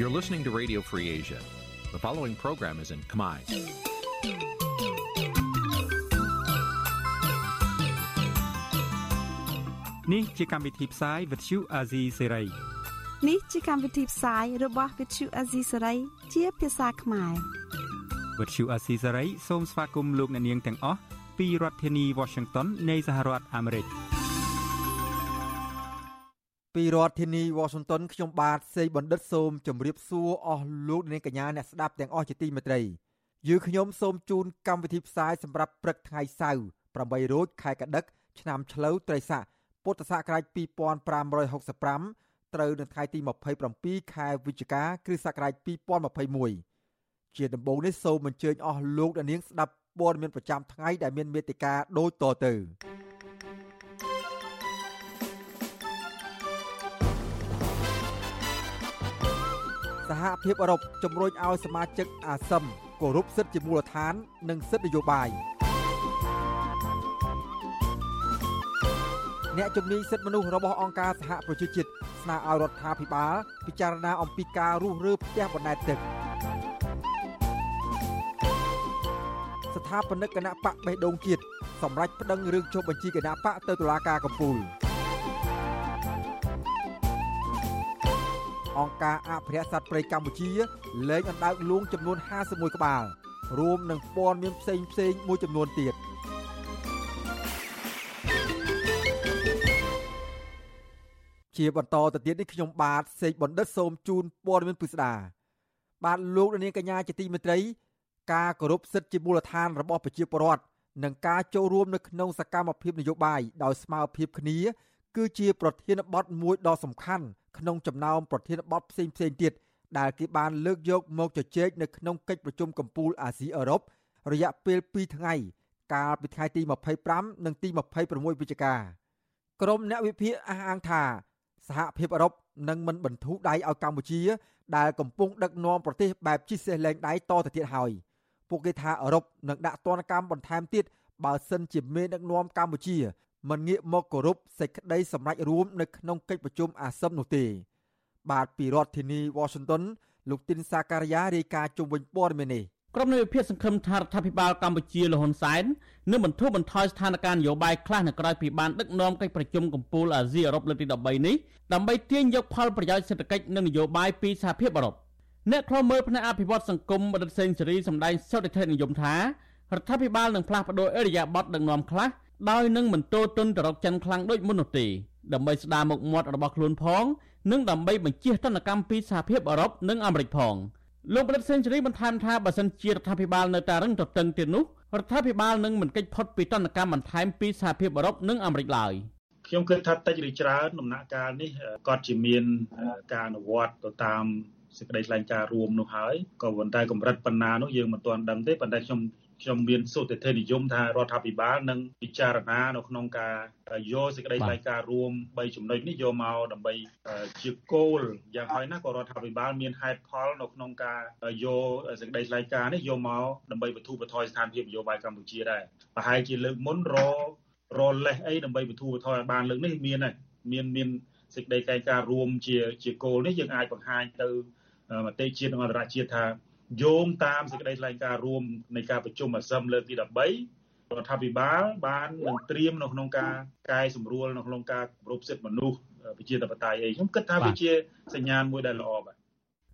You're listening to Radio Free Asia. The following program is in Khmer. នេះជាកម្មវិធីផ្សាយ Vuthu Azizi Serai នេះជាកម្មវិធីផ្សាយរបស់ Vuthu Azizi Serai ជាភាសាខ្មែរ Vuthu Azizi Serai សូមស្វាគមន៍លោកអ្នកនាងទាំងអស់ពីរដ្ឋធានី Washington នៃសហរដ្ឋអាមេរិក។ពីរដ្ឋធានីវ៉ាស៊ីនតោនខ្ញុំបាទសេកបណ្ឌិតសូមជម្រាបសួរអស់លោកអ្នកកញ្ញាអ្នកស្ដាប់ទាំងអស់ជាទីមេត្រីយើខ្ញុំសូមជូនកម្មវិធីផ្សាយសម្រាប់ព្រឹកថ្ងៃសៅរ៍8រោចខែកដិក ឆ្នាំឆ្លូវត្រីស័កពុទ្ធសករាជ2565ត្រូវនៅថ្ងៃទី27ខែវិច្ឆិកាគ្រិស្តសករាជ2021 ជាដំបូងនេះសូមអញ្ជើញអស់លោកអ្នកនាងស្ដាប់ព័ត៌មានប្រចាំថ្ងៃដែលមានមេត្តាដូចតទៅសហភាពអឺរ៉ុបជំរុញឲ្យសមាជិកអាស៊ឹមគោរពសិទ្ធិជាមូលដ្ឋាន និងសិទ្ធិនយោបាយអ្នកជំនាញសិទ្ធិមនុស្សរបស់អង្គការសហប្រជាជាតិស្នើឲ្យរដ្ឋាភិបាលពិចារណាអំពីការរុះរើផ្ទះបណ្ដែតទឹក ថាបនិកគណៈបកបេះដូងជាតិសម្រាប់ប្តឹងរឿងចុះបញ្ជីគណៈបកទៅតុលាការកំពូលអង្គការអភិរក្សសត្វព្រៃកម្ពុជាលែងអណ្ដើកលួងចំនួន51ក្បាលរួមនឹងព័ត៌មានផ្សេងផ្សេងមួយចំនួនទៀតជាបន្តទៅទៀតនេះខ្ញុំបាទសេកបណ្ឌិតសូមជូនព័ត៌មានពិស្ដាបាទលោកនាងកញ្ញាជាទីមេត្រី ការគោរពសិទ្ធិជាមូលដ្ឋានរបស់ប្រជាពលរដ្ឋនិងការចូលរួមនៅក្នុងសកម្មភាពនយោបាយដោយស្មារតីគ្នា គឺជាប្រធានបទមួយដ៏សំខាន់ក្នុងចំណោមប្រធានបទផ្សេងផ្សេងទៀតដែលគេបានលើកយកមកជជែកនៅក្នុងកិច្ចប្រជុំកំពូលអាស៊ីអឺរ៉ុបរយៈពេល2ថ្ងៃ កាលពីថ្ងៃទី25និងទី26វិច្ឆិកាក្រុមអ្នកវិភាគអះអាងថាសហភាពអឺរ៉ុបនឹងមិនបន្ធូរដៃឲ្យកម្ពុជា ដែលកំពុងដឹកនាំប្រទេសបែបជិះសេះលែងដៃតទៅទៀតហើយ ពួកគេថាអឺរ៉ុបនឹងដាក់ទណ្ឌកម្មបន្ថែមទៀតបើសិនជាមេដឹកនាំកម្ពុជាមិនងាកមកគោរពសេចក្តីសម្រេចរួមនៅក្នុងកិច្ចប្រជុំអាស៊ាននោះទេបាទពីរដ្ឋធានី Washington លោកទីនសាការីយ៉ារាយការណ៍ជុំវិញព័ត៌មាននេះក្រុមនៃវិភាគសង្ឃឹមថារដ្ឋាភិបាលកម្ពុជាលហ៊ុនសែននឹងបន្ធូរបន្ថយស្ថានភាពនយោបាយខ្លះនៅក្រៅពីបានដឹកនាំកិច្ចប្រជុំកំពូលអាស៊ីអឺរ៉ុបលើកទី13នេះដើម្បីទាញយកផលប្រយោជន៍សេដ្ឋកិច្ចនិងនយោបាយពីសហភាពអឺរ៉ុប អ្នកខ្លមើលផ្នែកអភិវឌ្ឍសង្គមបណ្ឌិតសេងសេរីសម្ដែងសុតិធិនិយមថារដ្ឋាភិបាលនឹងផ្លាស់ប្តូរអេរយាប័តដឹកនាំខ្លះដោយនឹងមិនទោទន់ទៅរកចិនខ្លាំងដូចមុននោះទេដើម្បីស្ដារមុខមាត់របស់ខ្លួនផងនិងដើម្បីបញ្ជៀសទណ្ឌកម្មពីសហភាពអឺរ៉ុបនិងអាមេរិកផងលោកប្រឌិតសេនស៊ូរីបន្ថែមថាបើសិនជារដ្ឋាភិបាលនៅតែរឹងទទឹងទៀតនោះរដ្ឋាភិបាលនឹងមិនកិច្ចផុតពីទណ្ឌកម្មបន្ថែមពីសហភាពអឺរ៉ុបនិងអាមេរិកឡើយខ្ញុំគិតថាតិចឬច្រើនដំណាក់កាលនេះគាត់ជាមានការអនុវត្តទៅតាម សេចក្តីថ្លែងការណ៍រួមនោះហើយក៏ប៉ុន្តែកម្រិតប៉ុណ្ណានោះយើងមិនទាន់ដឹងទេប៉ុន្តែខ្ញុំខ្ញុំមានសុទ្ធិធិនិយមថារដ្ឋាភិបាលនឹងពិចារណានៅក្នុងការយកសេចក្តីថ្លែងការណ៍រួម3ចំណុចនេះយកមកដើម្បីជាគោលយ៉ាងហោចណាស់ក៏រដ្ឋាភិបាលមានហេតុផលនៅក្នុងការយកសេចក្តីថ្លែងការណ៍នេះយកមកដើម្បីបទូបថយស្ថានភាពនយោបាយកម្ពុជាដែរប្រហែលជាលើកមុនររលេះអីដើម្បីបទូបថយឲ្យបានលើកនេះមានហើយមានមានសេចក្តីថ្លែងការណ៍រួមជាជាគោលនេះយើងអាចបង្ហាញទៅ មតិជាតិនិងអន្តរជាតិថាយោងតាមសេចក្តីថ្លែងការណ៍រួមនៃការប្រជុំអាស៊ានលើកទី13រដ្ឋាភិបាលបាននឹងត្រៀមនៅក្នុងការកែសម្រួលនៅក្នុងការគោរពសិទ្ធិមនុស្សប្រជាធិបតេយ្យអីខ្ញុំគិតថាវាជាសញ្ញាណមួយដែលល្អបាទ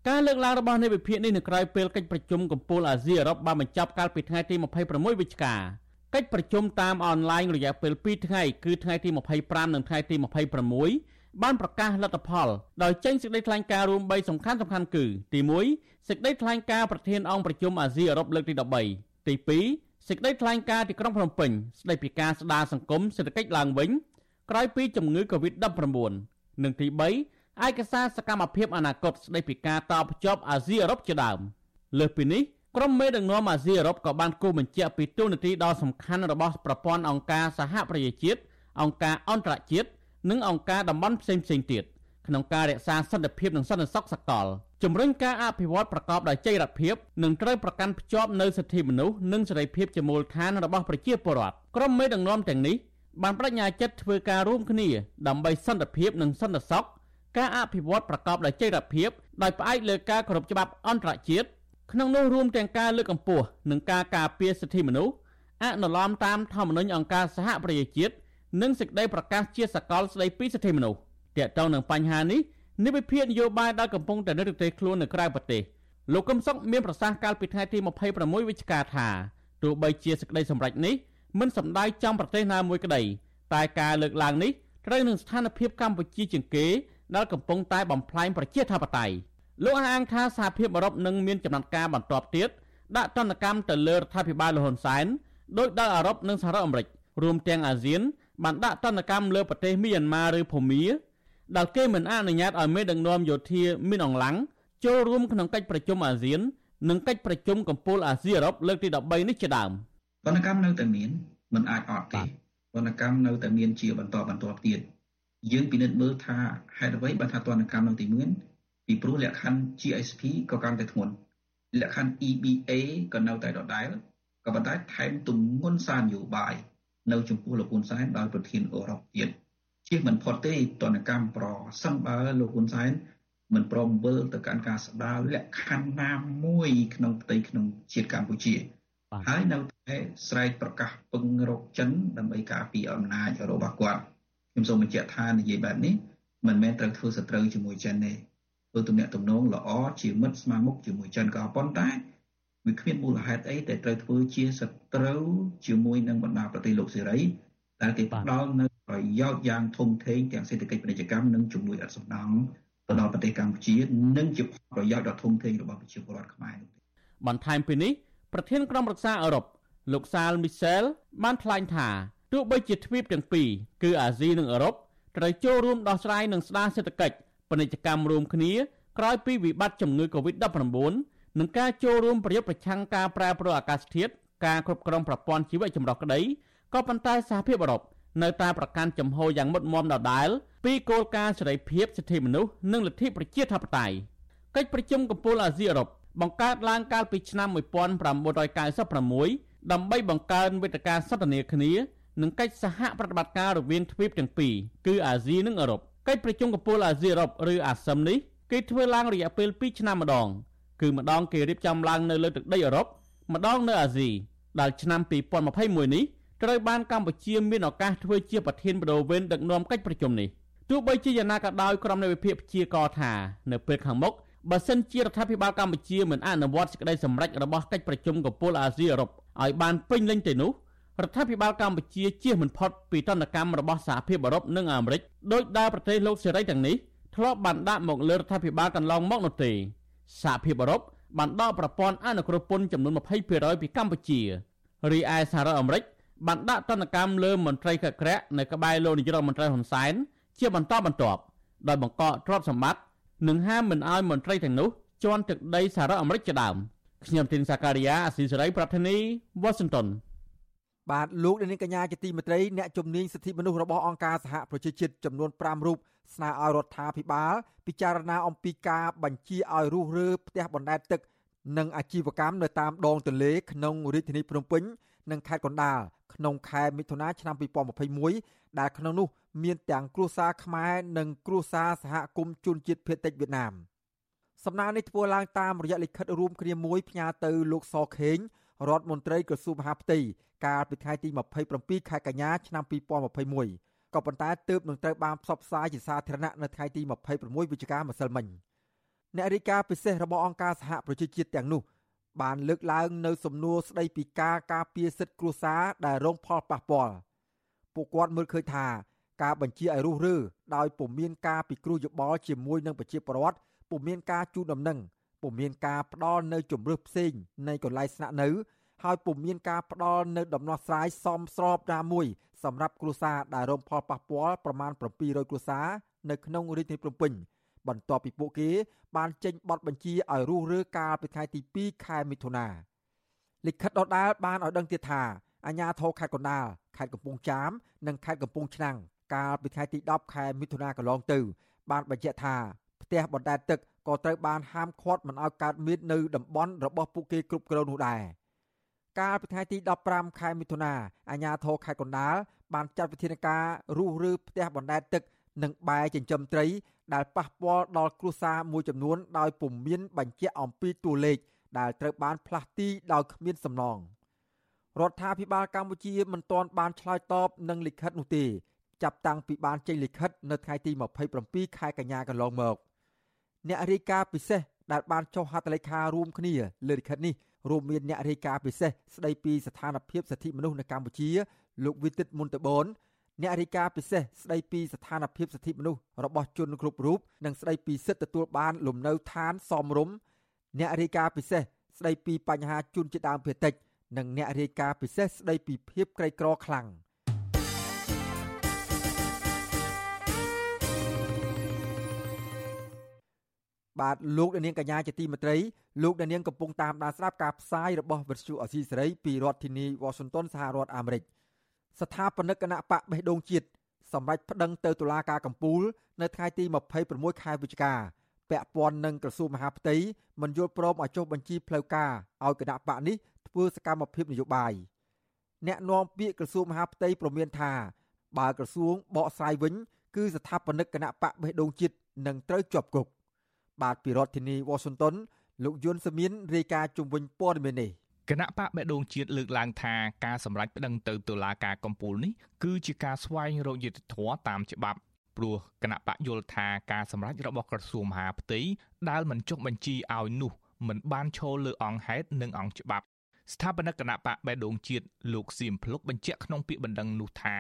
ការលើកឡើងរបស់នៃវិភាគនេះនៅក្រៅពេលកិច្ចប្រជុំកំពូលអាស៊ីអឺរ៉ុបបានបញ្ចប់កាលពីថ្ងៃទី26វិច្ឆិកាកិច្ចប្រជុំតាមអនឡាញរយៈពេល2ថ្ងៃគឺថ្ងៃទី25និងថ្ងៃទី26 បានប្រកាសលទ្ធផលដោយចេញសេចក្តីថ្លែងការណ៍រួម3សំខាន់សំខាន់គឺ ទី1សេចក្តីថ្លែងការណ៍ប្រធានអង្គប្រជុំអាស៊ីអឺរ៉ុបលើកទី13ទី2សេចក្តីថ្លែងការណ៍ទីក្រុងភ្នំពេញស្តីពីការស្ដារសង្គមសេដ្ឋកិច្ចឡើងវិញក្រោយពីជំងឺ Covid-19 និងទី3ឯកសារសកម្មភាពអនាគតស្តីពីការតភ្ជាប់អាស៊ីអឺរ៉ុបជាដើមលើសពីនេះក្រុមមេដឹកនាំអាស៊ីអឺរ៉ុបក៏បានគូបញ្ជាក់ពីទូនាទីដ៏សំខាន់របស់ប្រព័ន្ធអង្គការសហប្រជាជាតិអង្គការអន្តរជាតិ និងអង្គការតំបន់ផ្សេងផ្សេងទៀតក្នុងការរក្សាសន្តិភាពនិងសន្តិសុខសកលជំរុញការអភិវឌ្ឍប្រកបដោយចីរភាពនិងត្រូវប្រកាន់ភ្ជាប់នូវសិទ្ធិមនុស្សនិងសេរីភាពជាមូលដ្ឋានរបស់ប្រជាពលរដ្ឋក្រុមមេដឹកនាំទាំងនេះបានបដិញ្ញាចិត្តធ្វើការរួមគ្នាដើម្បីសន្តិភាពនិងសន្តិសុខការអភិវឌ្ឍប្រកបដោយចីរភាពដោយផ្អែកលើការគោរពច្បាប់អន្តរជាតិក្នុងនោះរួមទាំងការលើកកម្ពស់និងការការពារសិទ្ធិមនុស្សអនុលោមតាមធម្មនុញ្ញអង្គការសហប្រជាជាតិ និងសេចក្តីប្រកាសជាសកលស្តីពីសិទ្ធិមនុស្សទាក់ទងនឹងបញ្ហានេះនិវិភាននយោបាយដែលកំពុងតែនៅប្រទេសខ្លួននៅក្រៅប្រទេសលោកកឹមសុខមានប្រសាសន៍កាលពីថ្ងៃទី26វិច្ឆិកាថាទោះបីជាសេចក្តីសម្រេចនេះមិនសម្ដៅចំប្រទេសណាមួយក្តីតែការលើកឡើងនេះត្រូវនឹងស្ថានភាពកម្ពុជាជាងគេដែលកំពុងតែបំផ្លាញប្រជាធិបតេយ្យលោកអះអាងថាសហភាពអឺរ៉ុបនឹងមានចំណាត់ការបន្ទាប់ទៀតដាក់ទណ្ឌកម្មទៅលើរដ្ឋាភិបាលលហ៊ុនសែនដោយដល់អឺរ៉ុបនិងសហរដ្ឋអាមេរិករួមទាំងអាស៊ាន បានដាក់ទណ្ឌកម្មលើប្រទេសមីយ៉ាន់ម៉ាឬភូមាដែលគេមិនអនុញ្ញាតឲ្យមេដឹកនាំយោធាមីនអង្លាំងចូលរួមក្នុងកិច្ចប្រជុំអាស៊ាន និងកិច្ចប្រជុំកំពូលអាស៊ីអឺរ៉ុបលើកទី13នេះជាដើមទណ្ឌកម្មនៅតែមានមិនអាចអត់ទេទណ្ឌកម្មនៅតែមានជាបន្តបន្ទាប់ទៀតយើងពិនិត្យមើលថាហេតុអ្វីបានថាទណ្ឌកម្មនៅទីមានពីព្រោះលក្ខខណ្ឌ GSP ក៏កាន់តែធ្ងន់លក្ខខណ្ឌ EBA ក៏នៅតែដដែលក៏ប៉ុន្តែថែមទម្ងន់សារនយោបាយ នៅចំពោះលោកហ៊ុនសែនដោយប្រធានអឺរ៉ុបទៀតជៀសមិនផុតទេតនកម្មប្រសិនបើលោកហ៊ុនសែនមិនព្រមវិលទៅកាន់ការស្ដារលក្ខខណ្ឌណាមួយក្នុងផ្ទៃក្នុងជាតិកម្ពុជាហើយនៅតែស្រែកប្រកាសពឹងរកចិនដើម្បីការពារអំណាចរបស់គាត់ខ្ញុំសូមបញ្ជាក់ថានិយាយបែបនេះមិនមែនត្រូវធ្វើសត្រូវជាមួយចិនទេធ្វើទំនាក់ទំនងល្អជាមិត្តស្មើមុខជាមួយចិនក៏ប៉ុន្តែ វាគ្មានមូលហេតុអីដែលត្រូវធ្វើជាសត្រូវជាមួយនឹងបណ្ដាប្រទេសលោកសេរីដែលគេផ្ដល់នៅប្រយោជន៍យ៉ាងធំធេងទាំងសេដ្ឋកិច្ចពាណិជ្ជកម្មនិងជំនួយឥតសំណងទៅដល់ប្រទេសកម្ពុជានិងជាប្រយោជន៍ដ៏ធំធេងរបស់ប្រជាពលរដ្ឋខ្មែរនោះបន្ថែមពីនេះប្រធានក្រុមប្រឹក្សាអឺរ៉ុបលោកសាលមីសែលបានថ្លែងថាទោះបីជាទ្វីបទាំងពីរគឺអាស៊ីនិងអឺរ៉ុបត្រូវចូលរួមដោះស្រាយនិងស្ដារសេដ្ឋកិច្ចពាណិជ្ជកម្មរួមគ្នាក្រោយពីវិបត្តិជំងឺ Covid-19 និងការចូលរួមប្រយុទ្ធប្រឆាំងការប្រែប្រួលអាកាសធាតុការគ្រប់គ្រងប្រព័ន្ធជីវៈចម្រុះក្តីក៏ប៉ុន្តែសហភាពអឺរ៉ុបនៅតែប្រកាន់ចំហយ៉ាងមុតមមដដែលពីគោលការណ៍សេរីភាពសិទ្ធិមនុស្សនិងលទ្ធិប្រជាធិបតេយ្យកិច្ចប្រជុំកំពូលអាស៊ីអឺរ៉ុបបង្កើតឡើងកាលពីឆ្នាំ1996ដើម្បីបង្កើនវេទិកាសន្ទនាគ្នានិងកិច្ចសហប្រតិបត្តិការរវាងទ្វីបទាំងពីរគឺអាស៊ីនិងអឺរ៉ុបកិច្ចប្រជុំកំពូលអាស៊ីអឺរ៉ុបឬអាស៊ឹមនេះគេធ្វើឡើងរយៈពេល2ឆ្នាំម្ដង គឺម្ដងគេរៀបចំឡើងនៅលើទឹកដីអឺរ៉ុបម្ដងនៅអាស៊ីដែលឆ្នាំ2021នេះត្រូវបានកម្ពុជាមានឱកាសធ្វើជាប្រធានបដូវវេនដឹកនាំកិច្ចប្រជុំនេះទោះបីជាយ៉ាងណាក៏ដោយក្រុមនៃវិភាគព្យាករថានៅពេលខាងមុខបើសិនជារដ្ឋាភិបាលកម្ពុជាមិនអនុវត្តសេចក្តីសម្រេចរបស់កិច្ចប្រជុំកំពូលអាស៊ីអឺរ៉ុបឲ្យបានពេញលេញទេនោះរដ្ឋាភិបាលកម្ពុជាជៀសមិនផុតពីទណ្ឌកម្មរបស់សហភាពអឺរ៉ុបនិងអាមេរិកដោយដែលប្រទេសលោកសេរីទាំងនេះធ្លាប់បានដាក់មកលើរដ្ឋាភិបាលកន្លងមកនោះទេ សហភាពអឺរ៉ុបបានដកប្រព័ន្ធអនុគ្រោះពន្ធចំនួន20%ពីកម្ពុជារីឯសហរដ្ឋអាមេរិកបានដាក់ទណ្ឌកម្មលើមន្ត្រីកក្រាក់នៅក្បែរលោកនាយរដ្ឋមន្ត្រីហ៊ុនសែនជាបន្តបន្ទាប់ដោយបង្កកទ្រព្យសម្បត្តិនិងហាមមិនឲ្យមន្ត្រីទាំងនោះជន់ទឹកដីសហរដ្ឋអាមេរិកជាដើមខ្ញុំទីនសាការីយ៉ាអស៊ីសេរីប្រធានីវ៉ាស៊ីនតោនបាទលោកនាងកញ្ញាជាទីមេត្រីអ្នកជំនាញសិទ្ធិមនុស្សរបស់អង្គការសហប្រជាជាតិចំនួន5រូប ស្នើឲ្យរដ្ឋាភិបាលពិចារណាអំពីការបញ្ជាឲ្យរុះរើផ្ទះបណ្ដែតទឹក និងអាជីវកម្មនៅតាមដងទន្លេក្នុងរាជធានីភ្នំពេញនិងខេត្តកណ្ដាលក្នុងខែមិថុនាឆ្នាំ2021ដែលក្នុងនោះមានទាំងគ្រួសារខ្មែរនិងគ្រួសារសហគមន៍ជនជាតិភៀតតិចវៀតណាមសំណើនេះធ្វើឡើងតាមរយៈលិខិតរួមគ្នាមួយផ្ញើទៅលោកសខេងរដ្ឋមន្ត្រីក្រសួងមហាផ្ទៃកាលពីថ្ងៃទី27ខែកញ្ញាឆ្នាំ2021 ក៏ប៉ុន្តែទើបនឹងត្រូវបានផ្សព្វផ្សាយជាសាធារណៈនៅថ្ងៃទី26វិច្ឆិកាម្សិលមិញអ្នករាយការណ៍ពិសេសរបស់អង្គការសហប្រជាជាតិទាំងនោះ បានលើកឡើងនៅសំណួរស្ដីពីការការពារសិទ្ធិគ្រួសារដែលរងផលប៉ះពាល់ពួកគាត់មើលឃើញថាការបញ្ជាឲ្យរុះរើដោយពុំមានការពិគ្រោះយោបល់ជាមួយនឹងប្រជាពលរដ្ឋពុំមានការជូនដំណឹងពុំមានការផ្ដល់នៅជំរឿសផ្សេងនៃកន្លែងស្នាក់នៅ ហើយពុំមានការផ្ដល់នៅដំណោះស្រាយសមស្របណាមួយ សម្រាប់គ្រួសារដែលរងផលប៉ះពាល់ប្រមាណ700គ្រួសារនៅក្នុងរាជធានីភ្នំពេញបន្ទាប់ពីពួកគេបានចេញប័ណ្ណបញ្ជាឲ្យរុះរើកាលពីថ្ងៃទី2ខែមិថុនាលិខិតដដាលបានឲ្យដឹងទៀតថាអាជ្ញាធរខេត្តកណ្ដាលខេត្តកំពង់ចាមនិងខេត្តកំពង់ឆ្នាំងកាលពីថ្ងៃទី10ខែមិថុនាកន្លងទៅ បានបញ្ជាក់ថាផ្ទះបណ្ដែតទឹកក៏ត្រូវបានហាមឃាត់មិនឲ្យកើតមាននៅតំបន់របស់ពួកគេគ្រប់គ្រងនោះដែរកាលពីថ្ងៃទី15ខែមិថុនាអាជ្ញាធរខេត្តកណ្ដាល បានចាត់វិធានការរុះរើផ្ទះបណ្ដែតទឹក និងបែចិញ្ចឹមត្រី ដែលប៉ះពាល់ដល់គ្រួសារមួយចំនួន ដោយពុំមានបញ្ជាក់អំពីតួលេខដែលត្រូវបានផ្លាស់ទីដោយគ្មានសំណងរដ្ឋាភិបាលកម្ពុជាមិនទាន់បានឆ្លើយតបនឹងលិខិតនោះទេចាប់តាំងពីបានចេញលិខិតនៅថ្ងៃទី27ខែកញ្ញាកន្លងមកអ្នករាយការណ៍ពិសេសដែលបានចុះហត្ថលេខារួមគ្នាលើលិខិតនេះរួមមានអ្នករាយការណ៍ពិសេសស្ដីពីស្ថានភាពសិទ្ធិមនុស្សនៅកម្ពុជា លោកវិទិតមុនតបនអ្នករាយការណ៍ពិសេសស្ដីពីស្ថានភាពសិទ្ធិមនុស្សរបស់ជនគ្រប់រូបនិងស្ដីពីសិទ្ធិទទួលបានលំនៅឋានសមរម្យអ្នករាយការណ៍ពិសេសស្ដីពីបញ្ហាជនជាតិដើមភាគតិចនិងអ្នករាយការណ៍ពិសេសស្ដីពីភាពក្រីក្រខ្លាំងបាទលោកនាងកញ្ញាជាទីមេត្រីលោកនាងកំពុងតាមដានស្ដាប់ការផ្សាយរបស់វិទ្យុអសីសេរីពីរដ្ឋធានី Washington សហរដ្ឋអាមេរិក ស្ថាបនិកគណៈបកបេះដូងជាតិសម្រាប់ប្តឹងទៅតុលាការកំពូល នៅថ្ងៃទី26ខែវិច្ឆិកាពាក់ព័ន្ធនឹងក្រសួងមហាផ្ទៃមិនយល់ព្រមឲ្យចុះបញ្ជីផ្លូវការឲ្យគណៈបកនេះធ្វើសកម្មភាពនយោបាយអ្នកនាំពាក្យក្រសួងមហាផ្ទៃប្រមានថា បើក្រសួងបកស្រាយវិញ គឺស្ថាបនិកគណៈបកបេះដូងជាតិនឹងត្រូវជាប់គុកបាទពីរដ្ឋធានី Washington លោកយុនសមៀនរាយការណ៍ជុំវិញព័ត៌មាននេះ គណៈបកបេះដូងជាតិលើកឡើងថាការសម្រេចប្តឹងទៅតុលាការកំពូលនេះគឺជាការស្វែងរកយុត្តិធម៌តាមច្បាប់ព្រោះគណៈបកយល់ថាការសម្រេចរបស់ក្រសួងមហាផ្ទៃដែលមិនចុះបញ្ជីឲ្យនោះមិនបានឈលលើអង្គហេតុនិងអង្គច្បាប់ស្ថាបនិកគណៈបកបេះដូងជាតិលោកសៀមភ្លុកបញ្ជាក់ក្នុងពាក្យបណ្ដឹងនោះថា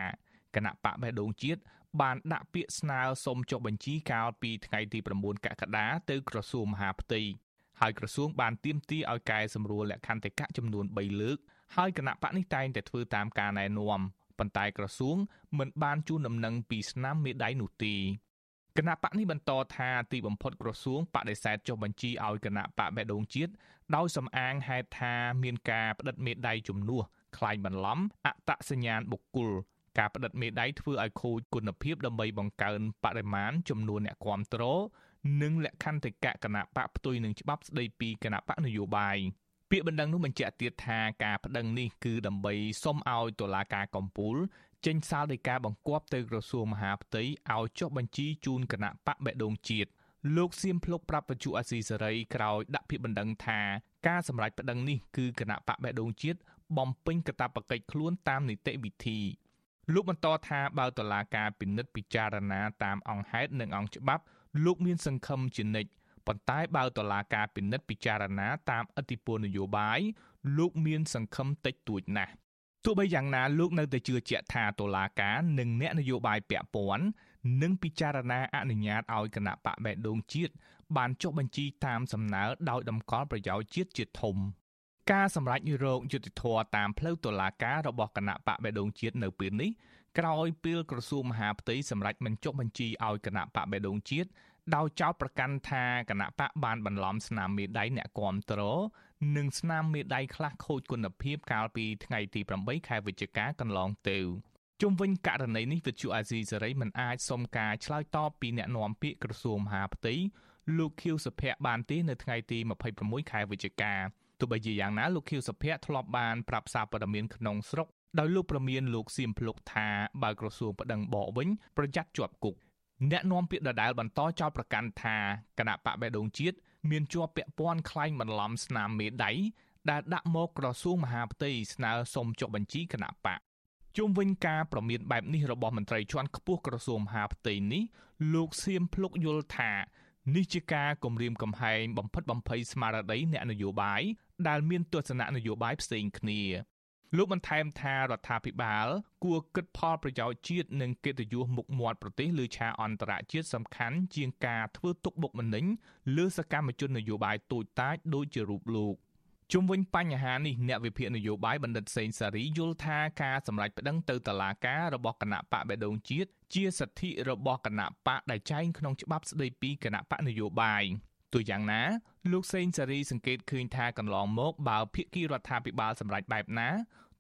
គណៈបកបេះដូងជាតិបានដាក់ពាក្យស្នើសុំចុះបញ្ជីកាលពីថ្ងៃទី9កក្កដាទៅក្រសួងមហាផ្ទៃ ហើយក្រសួងបានទៀមទីឲ្យកែសម្រួលលក្ខន្តិកៈចំនួន3លើកហើយគណៈបកនេះតែងតែធ្វើតាមការណែនាំប៉ុន្តែក្រសួងមិនបានជូនដំណឹងពីស្នាមមេដៃនោះទេគណៈបកនេះបន្តថាទីបំផុតក្រសួងបដិសេធចុះបញ្ជីឲ្យគណៈបកបេដងជាតិដោយសំអាងហេតុថាមានការផ្តិតមេដៃជំនួសខ្លាញ់បន្លំអតសញ្ញាណបុគ្គលការផ្តិតមេដៃធ្វើឲ្យខូចគុណភាពដើម្បីបង្កើនបរិមាណចំនួនអ្នកគាំទ្រ និងលក្ខន្តិកៈគណៈបកផ្ទុយនឹងច្បាប់ស្តីពីគណៈបកនយោបាយពាក្យបណ្ដឹងនោះបញ្ជាក់ទៀតថាការប្តឹងនេះគឺដើម្បីសុំឲ្យតុលាការកំពូលចេញសាលដីកាបង្គាប់ទៅក្រសួងមហាផ្ទៃឲ្យចុះបញ្ជីជូនគណៈបកបេះដូងជាតិលោកសៀមភ្លុកប្រាប់បញ្ជូអាស៊ីសេរីក្រោយដាក់ពាក្យបណ្ដឹងថាការសម្រេចប្តឹងនេះគឺគណៈបកបេះដូងជាតិបំពេញកាតព្វកិច្ចខ្លួនតាមនីតិវិធីលោកបន្តថាបើតុលាការពិនិត្យពិចារណាតាមអង្គហេតុនិងអង្គច្បាប់ លោកមានសង្ឃឹមជានិច្ចប៉ុន្តែបើតុលាការពិនិត្យពិចារណាតាមអធិបុលនយោបាយលោកមានសង្ឃឹមតិចតួចណាស់ទោះបីយ៉ាងណាលោកនៅតែជឿជាក់ថាតុលាការនិងអ្នកនយោបាយពាក់ព័ន្ធនឹងពិចារណាអនុញ្ញាតឲ្យគណៈបកបេះដូងជាតិបានចុះបញ្ជីតាមសំណើដោយតម្កល់ប្រយោជន៍ជាតិជាធំការសម្រេចរោគយុតិធធតាមផ្លូវតុលាការរបស់គណៈបកបេះដូងជាតិនៅពេលនេះ ក្រោយពេលក្រសួងមហាផ្ទៃសម្រេចមិនចុះបញ្ជីឲ្យគណៈបកបេះដូងជាតិដោយចោទប្រកាន់ថាគណៈបកបានបន្លំស្នាមមេដៃអ្នកគាំទ្រនិងស្នាមមេដៃខ្លះខូចគុណភាពកាលពីថ្ងៃទី8ខែវិច្ឆិកាកន្លងទៅជុំវិញករណីនេះវិទ្យុអាស៊ីសេរីមិនអាចសុំការឆ្លើយតបពីអ្នកនាំពាក្យក្រសួងមហាផ្ទៃលោកខៀវសុភ័ក្របានទេនៅថ្ងៃទី26ខែវិច្ឆិកាទោះបីជាយ៉ាងណាលោកខៀវសុភ័ក្រធ្លាប់បានប្រាប់សារព័ត៌មានក្នុងស្រុក ដោយលោកប្រមានលោកសៀមភ្លុកថាបើក្រសួងប្តឹងបកវិញប្រយ័ត្នជាប់គុកអ្នកនាំពាក្យដដែលបន្តចោទប្រកាន់ថាគណៈបកបេដងជាតិមានជាប់ពាក់ព័ន្ធក្លែងបន្លំស្នាមមេដៃដែលដាក់មកក្រសួងមហាផ្ទៃស្នើសុំចុះបញ្ជីគណៈបកជុំវិញការប្រមានបែបនេះរបស់មន្ត្រីជាន់ខ្ពស់ក្រសួងមហាផ្ទៃនេះលោកសៀមភ្លុកយល់ថានេះជាការគម្រាមកំហែងបំផិតបំភ័យស្មារតីអ្នកនយោបាយដែលមានទស្សនៈនយោបាយផ្សេងគ្នា លោកបន្ថែមថារដ្ឋាភិបាល គួរគិតផលប្រយោជន៍ជាតិនិងកិត្តិយសមុខមាត់ប្រទេសលើឆាកអន្តរជាតិសំខាន់ជាងការធ្វើទុកបុកម្នេញលើសកម្មជននយោបាយតូចតាចដូចជារូបលោកជុំវិញបញ្ហានេះអ្នកវិភាគនយោបាយបណ្ឌិតសេងសារីយល់ថាការសម្រេចប្តឹងទៅតុលាការរបស់គណៈបកបេដងជាតិជាសិទ្ធិរបស់គណៈបកដែលចែងក្នុងច្បាប់ស្តីពីគណៈបកនយោបាយ ទោះយ៉ាងណាលោកសេងសារីសង្កេតឃើញថាកន្លងមកបើភាគីរដ្ឋាភិបាលសម្រេចបែបណា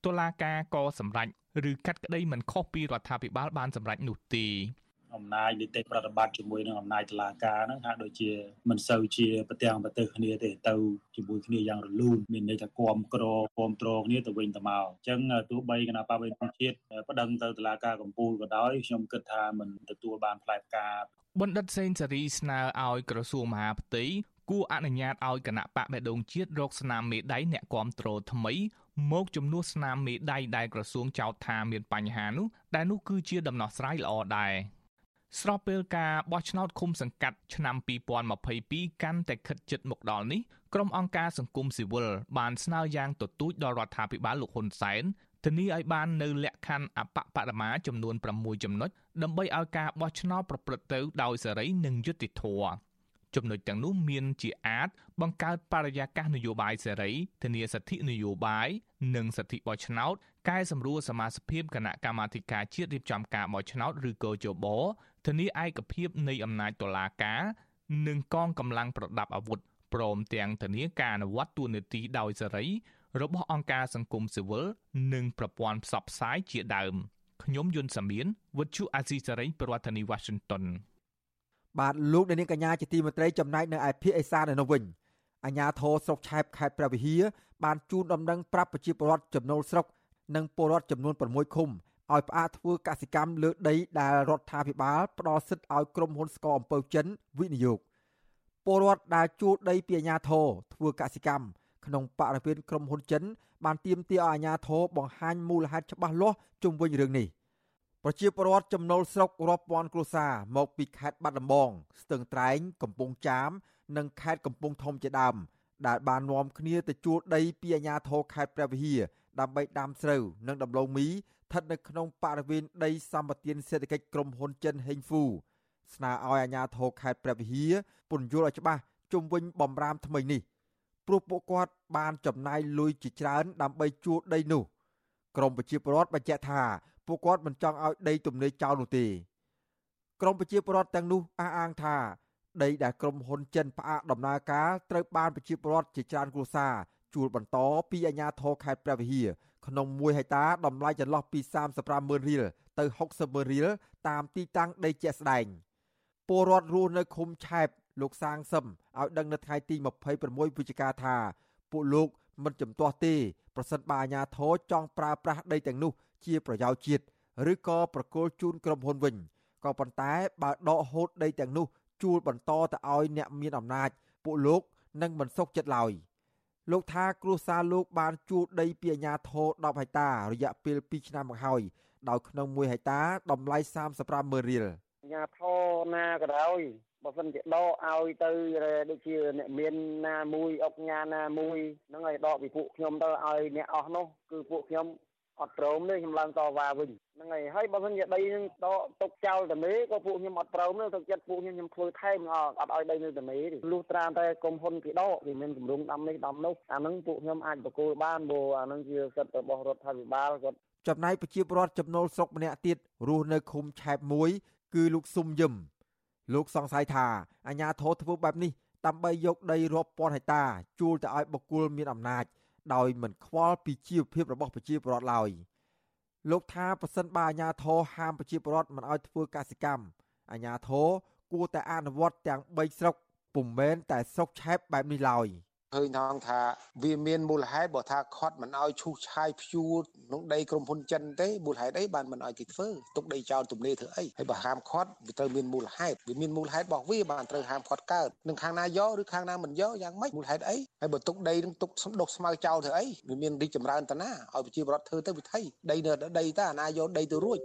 តុលាការក៏សម្រេចឬកាត់ក្តីមិនខុសពីរដ្ឋាភិបាលបានសម្រេចនោះទេអ អំណាចនីតិប្រតិបត្តិជាមួយនឹងអំណាចតុលាការហ្នឹងហាក់ដូចជាមិនសូវជាប្រទាំងប្រទេសគ្នាទេទៅជាមួយគ្នាយ៉ាងរលូនមានន័យថាគ្រប់គ្រងគ្រប់គ្រងគ្នាទៅវិញទៅមកអញ្ចឹងទោះបីគណៈបព្វជិជាតិប្តឹងទៅតុលាការកំពូលក៏ដោយខ្ញុំគិតថាមិនទទួលបានផ្លែផ្កាបណ្ឌិតសេនស៊ូរីស្នើឲ្យក្រសួងមហាផ្ទៃគួរអនុញ្ញាតឲ្យគណៈបកបេដងជាតិរកស្នាមមេដៃអ្នកគាំទ្រថ្មីមកជំនួសស្នាមមេដៃដែលក្រសួងចោទថាមានបញ្ហានោះដែលនោះគឺជាដំណោះស្រាយល្អដែរ ស្របពេលការបោះឆ្នោតឃុំសង្កាត់ឆ្នាំ2022កាន់តែខិតជិតមកដល់នេះក្រុមអង្គការសង្គមស៊ីវិលបានស្នើយ៉ាងទទូចដល់រដ្ឋាភិបាលលោកហ៊ុនសែនធានាឲ្យបាននៅលក្ខខណ្ឌអបបរមាចំនួន6ចំណុចដើម្បីឲ្យការបោះឆ្នោតប្រព្រឹត្តទៅដោយសេរីនិងយុត្តិធម៌ ចំណុចទាំងនោះមានជាអាចបង្កើតបរិយាកាសនយោបាយសេរីធានាសិទ្ធិនយោបាយនិងសិទ្ធិបោះឆ្នោតកែសម្រួលសមាជិកគណៈកម្មាធិការជាតិរៀបចំការបោះឆ្នោតឬកោជបធានាឯកភាពនៃអំណាចតុលាការ និងកងកម្លាំងប្រដាប់អាវុធព្រមទាំងធានាការអនុវត្តទូនាទីដោយសេរី របស់អង្គការសង្គមស៊ីវិលនិងប្រព័ន្ធផ្សព្វផ្សាយជាដើមខ្ញុំយុនសាមៀនវិទ្យុអាស៊ីសេរីប្រធានាធិបតី Washington បាទលោកអ្នកនាងកញ្ញាជាទីមេត្រីចំណែកនៅឯភូមិអេសាននៅនោះវិញអាជ្ញាធរស្រុកឆែបខេត្តព្រះវិហារបានជូនដំណឹងប្រាប់ប្រជាពលរដ្ឋចំណូលស្រុកនិងពលរដ្ឋចំនួន6ឃុំឲ្យផ្អាកធ្វើកសិកម្មលើដីដែលរដ្ឋាភិបាលផ្ដល់សិទ្ធិឲ្យក្រុមហ៊ុនស្ករអំពៅចិនវិនិយោគពលរដ្ឋដែលជួលដីពីអាជ្ញាធរធ្វើកសិកម្មក្នុងបរិវេណក្រុមហ៊ុនចិនបានទាមទារឲ្យអាជ្ញាធរបង្ហាញមូលហេតុច្បាស់លាស់ជុំវិញរឿងនេះ ប្រជាពលរដ្ឋចំណូលស្រុករាប់ពាន់គ្រួសារមកពីខេត្តបាត់ដំបងស្ទឹងត្រែង កំពង់ចាម និងខេត្តកំពង់ធំជាដើមដែលបាននាំគ្នាទៅជួលដីពីអាជ្ញាធរខេត្តព្រះវិហារដើម្បីដាំស្រូវនិងដំឡូងមីស្ថិតនៅក្នុងបរិវេណដីសម្បត្តិសេដ្ឋកិច្ចក្រុមហ៊ុនចិនហេងហ្វូស្នើឲ្យអាជ្ញាធរខេត្តព្រះវិហារពន្យល់ឲ្យច្បាស់ជុំវិញបំរាមថ្មីនេះព្រោះពួកគាត់បានចំណាយលុយជាច្រើនដើម្បីជួលដីនោះក្រមប្រជាពលរដ្ឋបញ្ជាក់ថា ពួកគាត់មិនចង់ឲ្យដីទំនេរចោលនោះទេក្រមប្រជាពលរដ្ឋទាំងនោះអះអាងថាដីដែលក្រុមហ៊ុនចិនផ្អាកដំណើរការត្រូវបានប្រជាពលរដ្ឋជាច្រើនគ្រួសារជួលបន្តពីអាជ្ញាធរខេត្តព្រះវិហារក្នុង1ហិកតាតម្លៃចន្លោះពី35ម៉ឺនរៀលទៅ60ម៉ឺនរៀលតាមទីតាំងដីជាក់ស្ដែងពលរដ្ឋរស់នៅឃុំឆែបលោកសាងសឹមឲ្យដឹងនៅថ្ងៃទី26វិច្ឆិកាថាពួកលោកមិនចំទាស់ទេប្រសិនបើអាជ្ញាធរចង់ប្រើប្រាស់ដីទាំងនោះ ជាប្រយោជន៍ជាតិឬក៏ប្រគល់ជូនក្រុមហ៊ុនវិញក៏ប៉ុន្តែបើដកហូតដីទាំងនោះជួលបន្តទៅឲ្យអ្នកមានអំណាចពួកលោកនឹងមិនសុខចិត្តឡើយលោកថាគ្រួសារលោកបានជួលដីពីអាជ្ញាធរ10ហិកតារយៈពេល2ឆ្នាំមកហើយដោយក្នុង1ហិកតាតម្លៃ35ម៉ឺនរៀលអាជ្ញាធរណាក៏ដោយបើសិនជាដកឲ្យទៅដូចជាអ្នកមានណាមួយអុកញ៉ាណាមួយហ្នឹងឲ្យដកពីពួកខ្ញុំទៅឲ្យអ្នកអស់នោះគឺពួកខ្ញុំ អត់ព្រមទេខ្ញុំឡើងតវ៉ាវិញហ្នឹងហើយហើយបើមិនជាដីនឹងដកទុកចោលតែមេក៏ពួកខ្ញុំអត់ព្រមទេទឹកចិត្តពួកខ្ញុំខ្ញុំធ្វើថែមអត់ឲ្យដីនៅតែមេទេលុះត្រាតែកុំហ៊ុនគេដកវាមានគម្រោងដាំនេះដាំនោះអាហ្នឹងពួកខ្ញុំអាចបកគោលបានព្រោះអាហ្នឹងជាសិទ្ធិរបស់រដ្ឋាភិបាលគាត់ចំណែកប្រជាពលរដ្ឋចំណូលស្រុកម្នាក់ទៀតរស់នៅឃុំឆែបមួយ គឺលោកស៊ុំយឹមលោកសង្ស័យថាអាញាធរធ្វើបែបនេះដើម្បីយកដីរាប់ពាន់ហិកតាជួលទៅឲ្យបុគ្គលមានអំណាច ដោយមិនខ្វល់ពីជីវភាពរបស់ប្រជាពលរដ្ឋឡើយលោកថាប្រសិនបើអាជ្ញាធរហាមប្រជាពលរដ្ឋមិនឲ្យធ្វើកសិកម្មអាជ្ញាធរគួរតែអនុវត្តទាំង3ស្រុកពុំមែនតែស្រុកឆែបបែបនេះឡើយ។ ឃើញថងថាវាមានមូលហេតុបើថាខត់មិនឲ្យឈូសឆាយភ្ជួរក្នុងដីក្រុមហ៊ុនចិនទេមូលហេតុអីបានមិនឲ្យគេធ្វើទុកដីចោលទំនេរធ្វើអីហើយបើហាមខត់វាត្រូវមានមូលហេតុវាមានមូលហេតុរបស់វាបានត្រូវហាមខត់កើតនឹងខាងណាយកឬខាងណាមិនយកយ៉ាងម៉េចមូលហេតុអីហើយបើទុកដីនឹងទុកសំដុកស្មៅចោលធ្វើអីវាមានរីកចម្រើនតាណាឲ្យប្រជាពលរដ្ឋធ្វើទៅវិធីដីនៅដីតាអាណាយកដីទៅរួច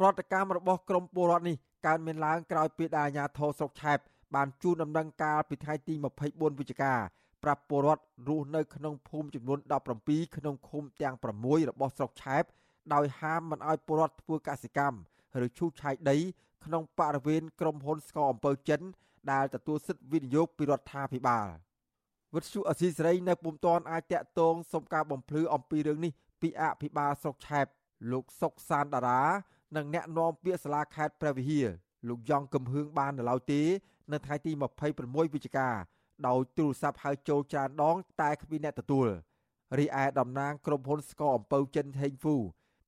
ប្រតិកម្មរបស់ក្រមពលរដ្ឋនេះកើតមានឡើងក្រោយពីដែលអាជ្ញាធរស្រុកឆែបបានជួនដំណឹងការពីថ្ងៃទី24វិច្ឆិកា ប្រាប់ពលរដ្ឋរស់នៅក្នុងភូមិចំនួន17ក្នុងឃុំទាំង6របស់ស្រុកឆែបដោយហាមមិនឲ្យពលរដ្ឋធ្វើកសិកម្មឬឈូសឆាយដី ក្នុងបរិវេណក្រុមហ៊ុនស្ករអំពើចិន ដែលទទួលសិទ្ធិវិនិយោគពីរដ្ឋាភិបាលវិទ្យុអសីសេរីនៅពុំទាន់អាចតាក់ទងសុំការបំភ្លឺអំពីរឿងនេះពីអភិបាលស្រុកឆែបលោកសុកសានតារា និងអ្នកនាំពាក្យសាលាខេត្តព្រះវិហារលោកយ៉ងកំហឿងបាននៅឡើយទេ នៅថ្ងៃទី26វិច្ឆិកា ដោយទូរស័ព្ទហៅចូលច្រើនដង តែគ្មានអ្នកទទួលរីឯតំណាងក្រុមហ៊ុនស្ករអំពៅចិនហេងហ្វូ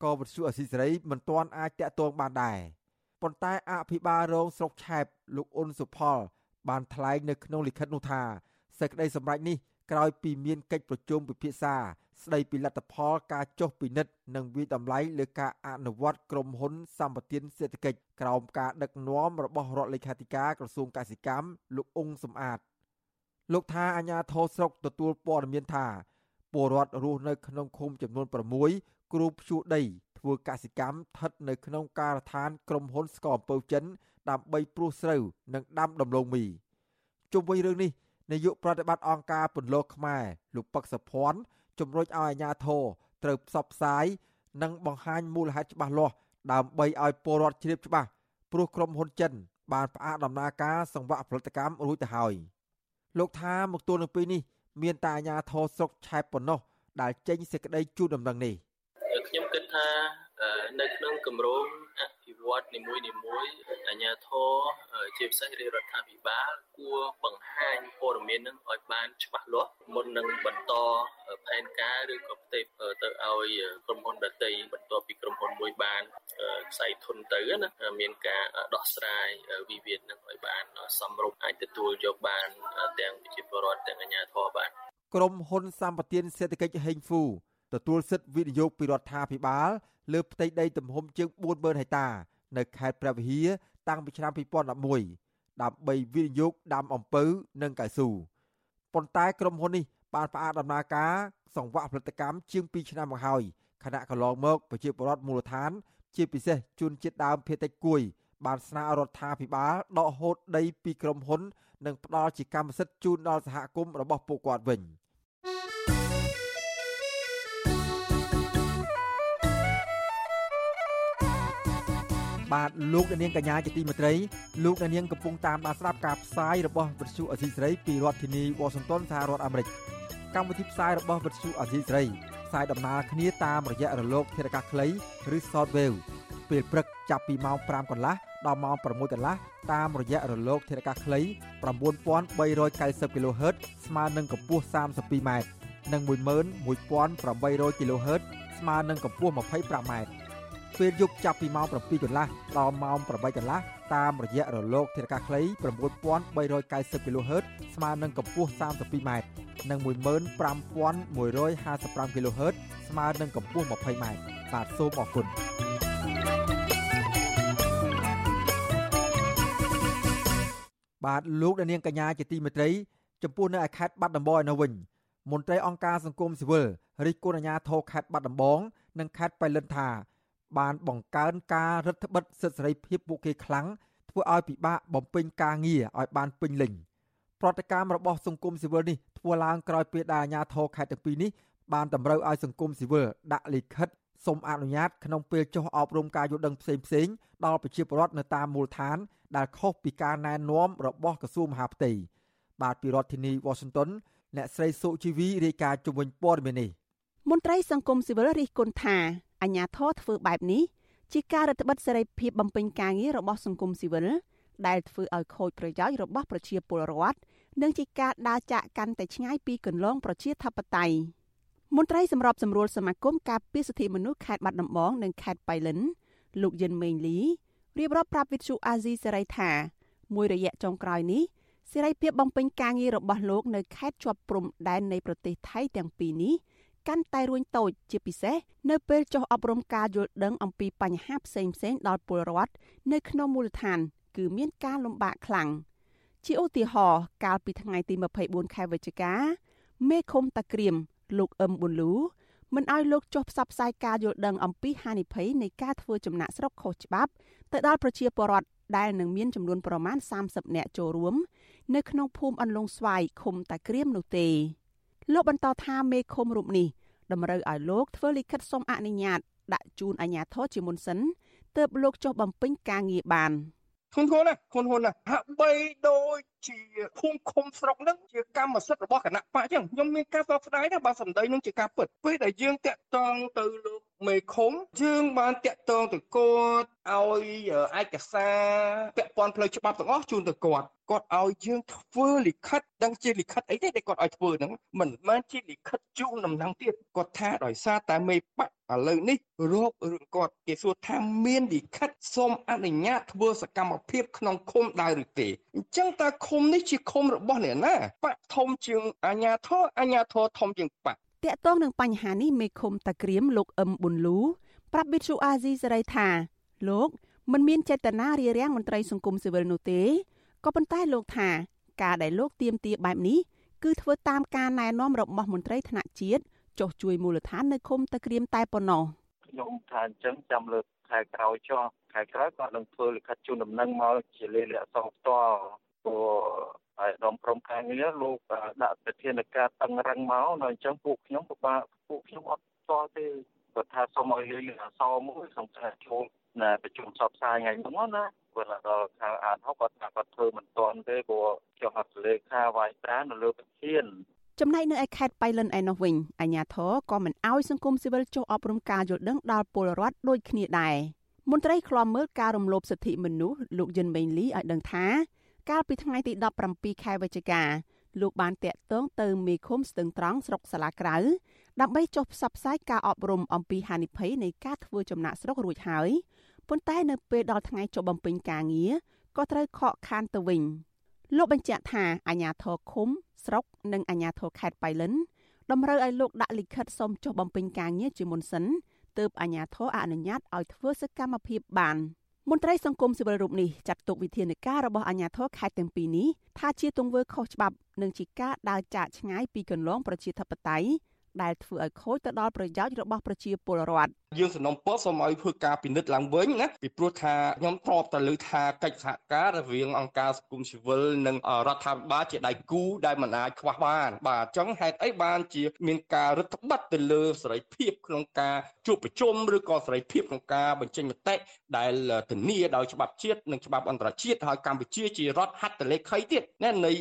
ក៏វិទ្យុអស៊ីសេរីមិនទាន់អាចតាក់ទងបានដែរប៉ុន្តែអភិបាលរងស្រុកឆែបលោកអ៊ុនសុផល បានថ្លែងនៅក្នុងលិខិតនោះថាសេចក្តីសម្រេចនេះក្រោយពីមានកិច្ចប្រជុំពិភាក្សាស្ដីពីលទ្ធផលការចុះពិនិត្យនិងវិតម្លៃលើការអនុវត្តក្រុមហ៊ុនសម្បទានសេដ្ឋកិច្ចក្រោមការដឹកនាំរបស់រដ្ឋលេខាធិការក្រសួងកសិកម្មលោកអ៊ុងសំអាត លោកថាអាញាធរស្រុកទទួលព័ត៌មានថាពលរដ្ឋរស់នៅក្នុងឃុំចំនួន6គ្រូភ្ជួរដីធ្វើកសិកម្មស្ថិតនៅក្នុងការដ្ឋានក្រុមហ៊ុនស្ករអំពៅចិន ដើម្បីព្រួសស្រូវនិងដាំដំឡូងមីជុំវិញរឿងនេះនាយកប្រតិបត្តិអង្គការពន្លកខ្មែរលោកពឹកសុភ័ណ្ឌជំរុញឲ្យអាជ្ញាធរត្រូវផ្សព្វផ្សាយនិងបង្ហាញមូលហេតុច្បាស់លាស់ដើម្បីឲ្យពលរដ្ឋជ្រាបច្បាស់ព្រោះក្រុមហ៊ុនចិនបានផ្អាកដំណើរការសង្វាក់ផលិតកម្មរួចទៅហើយ លោកថាមកទល់នឹងពេលនេះមានតែអាជ្ញាធរស្រុកឆែបប៉ុណ្ណោះដែលចេញសេចក្តីជូនដំណឹងនេះខ្ញុំគិតថានៅក្នុងគម្រោងអភិ វឌ្ឍនីមួយនីមួយអាជ្ញាធរជាពិសេសរាជរដ្ឋាភិបាលគួរបង្ហាញព័ត៌មាននឹងឲ្យបានច្បាស់លាស់មុននឹងបន្តផែនការឬក៏ផ្ទេរទៅឲ្យក្រុមហ៊ុនដទៃបន្ទាប់ពីក្រុមហ៊ុនមួយបានខ្សែធនទៅណាមានការដោះស្រាយវិវាទនឹងឲ្យបានសមរម្យអាចទទួលយកបានទាំងប្រជាពលរដ្ឋទាំងអាជ្ញាធរបានក្រុមហ៊ុនសម្បទានសេដ្ឋកិច្ចហេងហ្វូទទួលសិទ្ធិវិនិយោគពីរដ្ឋាភិបាល លើផ្ទៃដីទំហំជាង40000ហិកតា នៅខេត្តព្រះវិហារតាំងពីឆ្នាំ2011ដើម្បីវិនិយោគដាំអំពៅនិងកៅស៊ូប៉ុន្តែក្រុមហ៊ុននេះបានផ្អាកដំណើរការសង្វាក់ផលិតកម្មជាង2ឆ្នាំមកហើយខណៈកន្លងមកប្រជាពលរដ្ឋមូលដ្ឋាន ជាពិសេសជនជាតិដើមភាគតិចគួយ បានស្នើរដ្ឋាភិបាលដកហូតដីពីក្រុមហ៊ុន និងផ្ដល់ជាកម្មសិទ្ធិជូនដល់សហគមន៍របស់ពួកគាត់វិញ។ បាទលោកនាងកញ្ញាជាទីមេត្រីលោកនាងកំពុងតាមដានស្ដាប់ការផ្សាយរបស់វិទ្យុអសីសេរីពីរដ្ឋធានីវ៉ាស៊ីនតោនសហរដ្ឋអាមេរិកកម្មវិធីផ្សាយរបស់វិទ្យុអសីសេរីផ្សាយដំណើរគ្នាតាមរយៈរលកធាតុអាកាសខ្លីឬ Shortwave ពេលព្រឹកចាប់ពីម៉ោង5កន្លះដល់ម៉ោង6កន្លះតាមរយៈរលកធាតុអាកាសខ្លី9390 kHz ស្មើនឹងកម្ពស់ 32m និង11800 kHz ស្មើនឹងកម្ពស់ 25m ពេលយប់ចាប់ពីម៉ោង7កន្លះដល់ម៉ោង8កន្លះតាមរយៈរលកធាតុអាកាសខ្លី9390 kHz ស្មើនឹងកម្ពស់ 32m និង15155 kHz ស្មើនឹងកម្ពស់ 20m បាទសូមអរគុណបាទលោកនាងកញ្ញាជាទីមេត្រីចំពោះនៅឯខេត្តបាត់ដំបងនៅវិញមន្ត្រីអង្គការសង្គមស៊ីវិលរិះគន់អាជ្ញាធរខេត្តបាត់ដំបង និងខេត្តបៃលិនថា បានបង្កើនការរដ្ឋបិទសិទ្ធិសេរីភាពពួកគេខ្លាំងធ្វើឲ្យពិបាកបំពេញការងារឲ្យបានពេញលេញប្រតិកម្មរបស់សង្គមស៊ីវិលនេះធ្វើឡើងក្រោយពេលដែលអាជ្ញាធរខេត្តទាំងពីរនេះបានតម្រូវឲ្យសង្គមស៊ីវិលដាក់លិខិតសូមអនុញ្ញាតក្នុងពេលចុះអប់រំការយល់ដឹងផ្សេងផ្សេងដល់ប្រជាពលរដ្ឋនៅតាមមូលដ្ឋាន ដែលខុសពីការណែនាំរបស់ក្រសួងមហាផ្ទៃបាទពីរដ្ឋធានី Washington អ្នកស្រីសុជីវីរាយការណ៍ជំវិញព័ត៌មាននេះមន្ត្រីសង្គមស៊ីវិលរិះគន់ថា អាញាធរធ្វើបែបនេះជាការរឹតបន្តឹងសេរីភាពបំពេញការងាររបស់សង្គមស៊ីវិលដែលធ្វើឲ្យខូចប្រយោជន៍របស់ប្រជាពលរដ្ឋនិងជាការដើរចាក់កាន់តែឆ្ងាយពីគន្លងប្រជាធិបតេយ្យមន្ត្រីសម្របសម្រួលសមាគមការពារសិទ្ធិមនុស្សខេត្តបាត់ដំបងនិងខេត្តបៃលិនលោកយិនមេងលីរៀបរាប់ប្រាប់វិទ្យុអាស៊ីសេរីថាមួយរយៈចុងក្រោយនេះសេរីភាពបំពេញការងាររបស់លោកនៅខេត្តជាប់ព្រំដែននៃប្រទេសថៃទាំងពីរនេះ កាន់តែរួញតូចជាពិសេសនៅពេលចុះអប់រំការយល់ដឹងអំពីបញ្ហាផ្សេងផ្សេងដល់ពលរដ្ឋនៅក្នុងមូលដ្ឋាន គឺមានការលំបាកខ្លាំងជាឧទាហរណ៍កាលពីថ្ងៃទី24ខែវិច្ឆិកាមេឃុំតាក្រៀមលោកអឹមប៊ុនលូមិនឲ្យលោកចុះផ្សព្វផ្សាយការយល់ដឹងអំពីហានិភ័យនៃការធ្វើចំណាក់ស្រុកខុសច្បាប់ទៅដល់ប្រជាពលរដ្ឋដែលនឹងមានចំនួនប្រមាណ30នាក់ចូលរួម នៅក្នុងភូមិអន្លង់ស្វាយឃុំតាក្រៀមនោះទេ លោកបន្តថាមេឃុំរូបនេះតម្រូវឲ្យលោកធ្វើលិខិតសុំអនុញ្ញាតដាក់ជូនអាជ្ញាធរជាមុនសិនទើបលោកចុះបំពេញការងារបានធនធនណាធនធនណាហាក់បីដូចជាភូមិឃុំស្រុកហ្នឹងជាកម្មសិទ្ធិរបស់គណៈបកអញ្ចឹងខ្ញុំមានការសោកស្ដាយណាបើសម្ដីនឹងជាការពិតពេលដែលយើងតាក់ទងទៅលោក មេឃុំយើងបានតាក់ទងទៅគាត់ឲ្យឯកសារពាក់ព័ន្ធផ្លូវច្បាប់ទាំងអស់ជូនទៅគាត់គាត់ឲ្យយើងធ្វើលិខិតដឹងជាលិខិតអីទេដែលគាត់ឲ្យធ្វើហ្នឹងមិនមែនជាលិខិតជូនដំណឹងទៀតគាត់ថាដោយសារតែមេបកឥឡូវនេះរោគរឿងគាត់គេសួរថាមានលិខិតសូមអនុញ្ញាតធ្វើសកម្មភាពក្នុងឃុំដែរឬទេអញ្ចឹងតើឃុំនេះជាឃុំរបស់អ្នកណាបកធំជាងអាញាធរអាញាធរធំជាងបក តកតងនឹងបញ្ហានេះមេឃុំតាក្រៀមលោកអឹមប៊ុនលូប្រាប់វិទ្យុអាស៊ីសេរីថាលោកមិនមានចេតនារារាំងមន្ត្រីសង្គមស៊ីវិលនោះទេក៏ប៉ុន្តែលោកថាការដែលលោកទៀមទាបែបនេះគឺធ្វើតាមការណែនាំរបស់មន្ត្រីថ្នាក់ជាតិចុះជួយមូលដ្ឋាននៅឃុំតាក្រៀមតែប៉ុណ្ណោះខ្ញុំថាអញ្ចឹងចាំលើកខែក្រោយចុះខែក្រោយក៏នឹងធ្វើលិខិតជូនដំណឹងមកជាលេខអក្សរផ្ទាល់ព្រោះ ហើយដមក្រុមការងារលោកដាក់វិធានការតឹងរឹងមកដល់អញ្ចឹងពួកខ្ញុំពិបាកពួកខ្ញុំអត់ស្គាល់ទេគាត់ថាសូមឲ្យលេខអក្សរមួយក្នុងការចូលណាប្រជុំសពផ្សាយថ្ងៃហ្នឹងណាគាត់ដល់ខាងអានហុកគាត់ថាគាត់ធ្វើមិនទាន់ទេព្រោះចុះអត់លេខាវាយប្រានៅលើប្រធានចំណែកនៅឯខេត្តបៃលិនឯនោះវិញអាជ្ញាធរក៏មិនអោយសង្គមស៊ីវិលចុះអប់រំការយល់ដឹងដល់ពលរដ្ឋដូចគ្នាដែរមន្ត្រីខ្លំមើលការរំលោភសិទ្ធិមនុស្សលោកយិនមេងលីឲ្យដឹងថា កាលពីថ្ងៃទី17ខែវិច្ឆិកាលោកបានតាក់ទងទៅមេឃុំស្ទឹងត្រង់ស្រុកសាឡាក្រៅដើម្បីចុះផ្សព្វផ្សាយការអប់រំអំពីហានិភ័យនៃការធ្វើចំណាក់ស្រុករួចហើយប៉ុន្តែនៅពេលដល់ថ្ងៃចុះបំពេញការងារក៏ត្រូវខកខានទៅវិញលោកបញ្ជាក់ថាអាជ្ញាធរឃុំ ស្រុកនិងអាជ្ញាធរខេត្តបៃលិនតម្រូវឲ្យលោកដាក់លិខិតសុំចុះបំពេញការងារជាមុនសិនទើបអាជ្ញាធរអនុញ្ញាតឲ្យធ្វើសកម្មភាពបាន មន្ត្រីសង្គមស៊ីវិលរូបនេះចាត់ទុកវិធានការរបស់អាជ្ញាធរខេត្តទាំងពីរនេះថាជាទង្វើខុសច្បាប់និងជាការដើរចាកឆ្ងាយពីគន្លងប្រជាធិបតេយ្យ ដែលធ្វើឲ្យខូចទៅដល់ប្រយោជន៍របស់ប្រជាពលរដ្ឋយើងសំណុំពរសូមឲ្យធ្វើការពិនិត្យឡើងវិញណាពីព្រោះថាខ្ញុំធ្លាប់តែលើថាកិច្ចសហការរវាងអង្គការសង្គមស៊ីវិលនិងរដ្ឋាភិបាលជាដៃគូដែលមិនអាចខ្វះបានបាទអញ្ចឹងហេតុអីបានជាមានការរឹតបន្តឹងទៅលើសេរីភាពក្នុងការជួបប្រជុំឬក៏សេរីភាពក្នុងការបញ្ចេញមតិដែលធានាដោយច្បាប់ជាតិនិងច្បាប់អន្តរជាតិហើយកម្ពុជាជារដ្ឋហត្ថលេខីទៀតណានៃ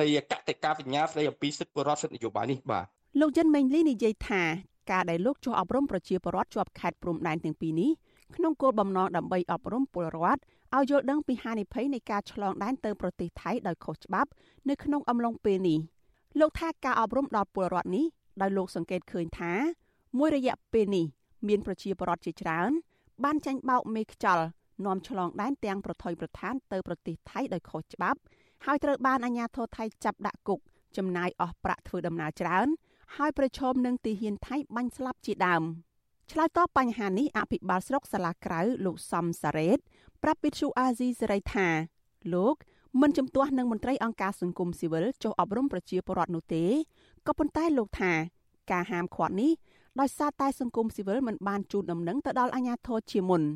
នៃកតិកាសញ្ញាស្តីអំពីសិទ្ធិពលរដ្ឋសិទ្ធិនយោបាយនេះបាទ លោកយិនមេងលីនិយាយថាការដែលលោកចុះអប់រំប្រជាពលរដ្ឋជាប់ខេត្តព្រំដែនទាំងពីរនេះក្នុងគោលបំណងដើម្បីអប់រំពលរដ្ឋឲ្យយល់ដឹងពីហានិភ័យនៃការឆ្លងដែនទៅប្រទេសថៃដោយខុសច្បាប់ នៅក្នុងអំឡុងពេលនេះលោកថាការអប់រំដល់ពលរដ្ឋនេះដោយលោកសង្កេតឃើញថា មួយរយៈពេលនេះមានប្រជាពលរដ្ឋជាច្រើន បានចាញ់បោកមេខ្យល់នាំឆ្លងដែនទាំងប្រថុយប្រឋានទៅប្រទេសថៃដោយខុសច្បាប់ ហើយត្រូវបានអាជ្ញាធរថៃចាប់ដាក់គុកចំណាយអស់ប្រាក់ធ្វើដំណើរច្រើន ហើយប្រឈមនឹងទីហ៊ានថៃបាញ់ស្លាប់ជាដើមឆ្លើយតបបញ្ហានេះអភិបាលស្រុកសាឡាក្រៅលោកសំសារ៉េតប្រាប់វិទ្យុអាស៊ីសេរីថាលោកមិនជំទាស់នឹងមន្ត្រីអង្គការសង្គមស៊ីវិលចុះអប់រំប្រជាពលរដ្ឋនោះទេក៏ប៉ុន្តែលោកថាការហាមឃាត់នេះដោយសារតែសង្គមស៊ីវិលមិនបានជូនដំណឹងទៅដល់អាជ្ញាធរជាមុន។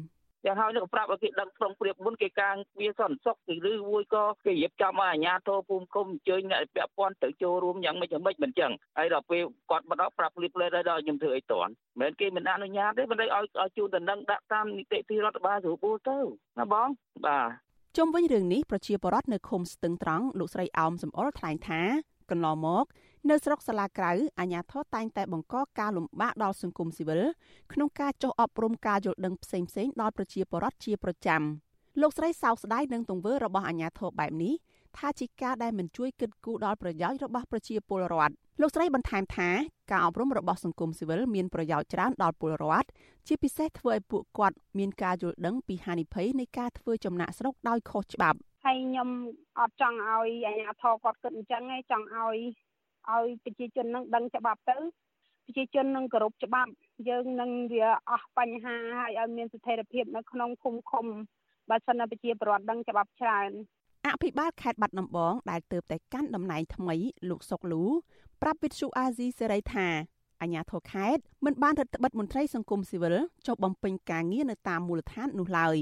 យ៉ាងហើយនឹងប្រាប់ឲ្យគេដឹងក្នុងព្រៀបមុនគេកាងវាសន្តិសុខឬមួយក៏គេរៀបចំឲ្យអាជ្ញាធរភូមិឃុំអញ្ជើញអ្នកពាក់ព័ន្ធទៅចូលរួមយ៉ាងម៉េចយ៉ាងម៉េចមិនចឹងហើយដល់ពេលគាត់បន្តប្រាប់លៀបលេដល់ខ្ញុំធ្វើអីតន់មិនគេមិនអនុញ្ញាតទេមិនឲ្យឲ្យជូនដំណឹងដាក់តាមនីតិវិធីរដ្ឋបាលស្រួលទៅណាបងបាទជុំវិញរឿងនេះប្រជាពលរដ្ឋនៅឃុំស្ទឹងត្រង់លោកស្រីអោមសំអល់ថ្លែងថា កន្លងមក នៅស្រុកសាឡាក្រៅអាជ្ញាធរតែងតែបង្កការលំបាកដល់សង្គមស៊ីវិលក្នុងការចុះអប់រំការយល់ដឹងផ្សេងៗដល់ប្រជាពលរដ្ឋជាប្រចាំលោកស្រីសោកស្ដាយនឹងទង្វើរបស់អាជ្ញាធរបែបនេះថាជាការដែលមិនជួយគិតគូរដល់ប្រយោជន៍របស់ប្រជាពលរដ្ឋលោកស្រីបន្ថែមថាការអប់រំរបស់សង្គមស៊ីវិលមានប្រយោជន៍ច្រើនដល់ពលរដ្ឋជាពិសេសធ្វើឲ្យពួកគាត់មានការយល់ដឹងពីហានិភ័យនៃការធ្វើចំណាក់ស្រុកដោយខុសច្បាប់ ហើយខ្ញុំអត់ចង់ឲ្យអាជ្ញាធរគាត់គិតអញ្ចឹងទេចង់ឲ្យឲ្យប្រជាជននឹងដឹងច្បាប់ទៅប្រជាជននឹងគោរពច្បាប់ យើងនឹងវាអស់បញ្ហាហើយឲ្យមានស្ថិរភាពនៅក្នុងឃុំឃុំបើសិនណាប្រជាពលរដ្ឋដឹងច្បាប់ច្រើនអភិបាលខេត្តបាត់ដំបងដែលទៅតែកាន់តំណែងថ្មីលោកសុកលូប្រាប់វិទ្យុអាស៊ីសេរីថាអាញាធរខេត្តមិនបានរដ្ឋបិទមន្ត្រីសង្គមស៊ីវិលចុះបំពេញការងារនៅតាមមូលដ្ឋាននោះឡើយ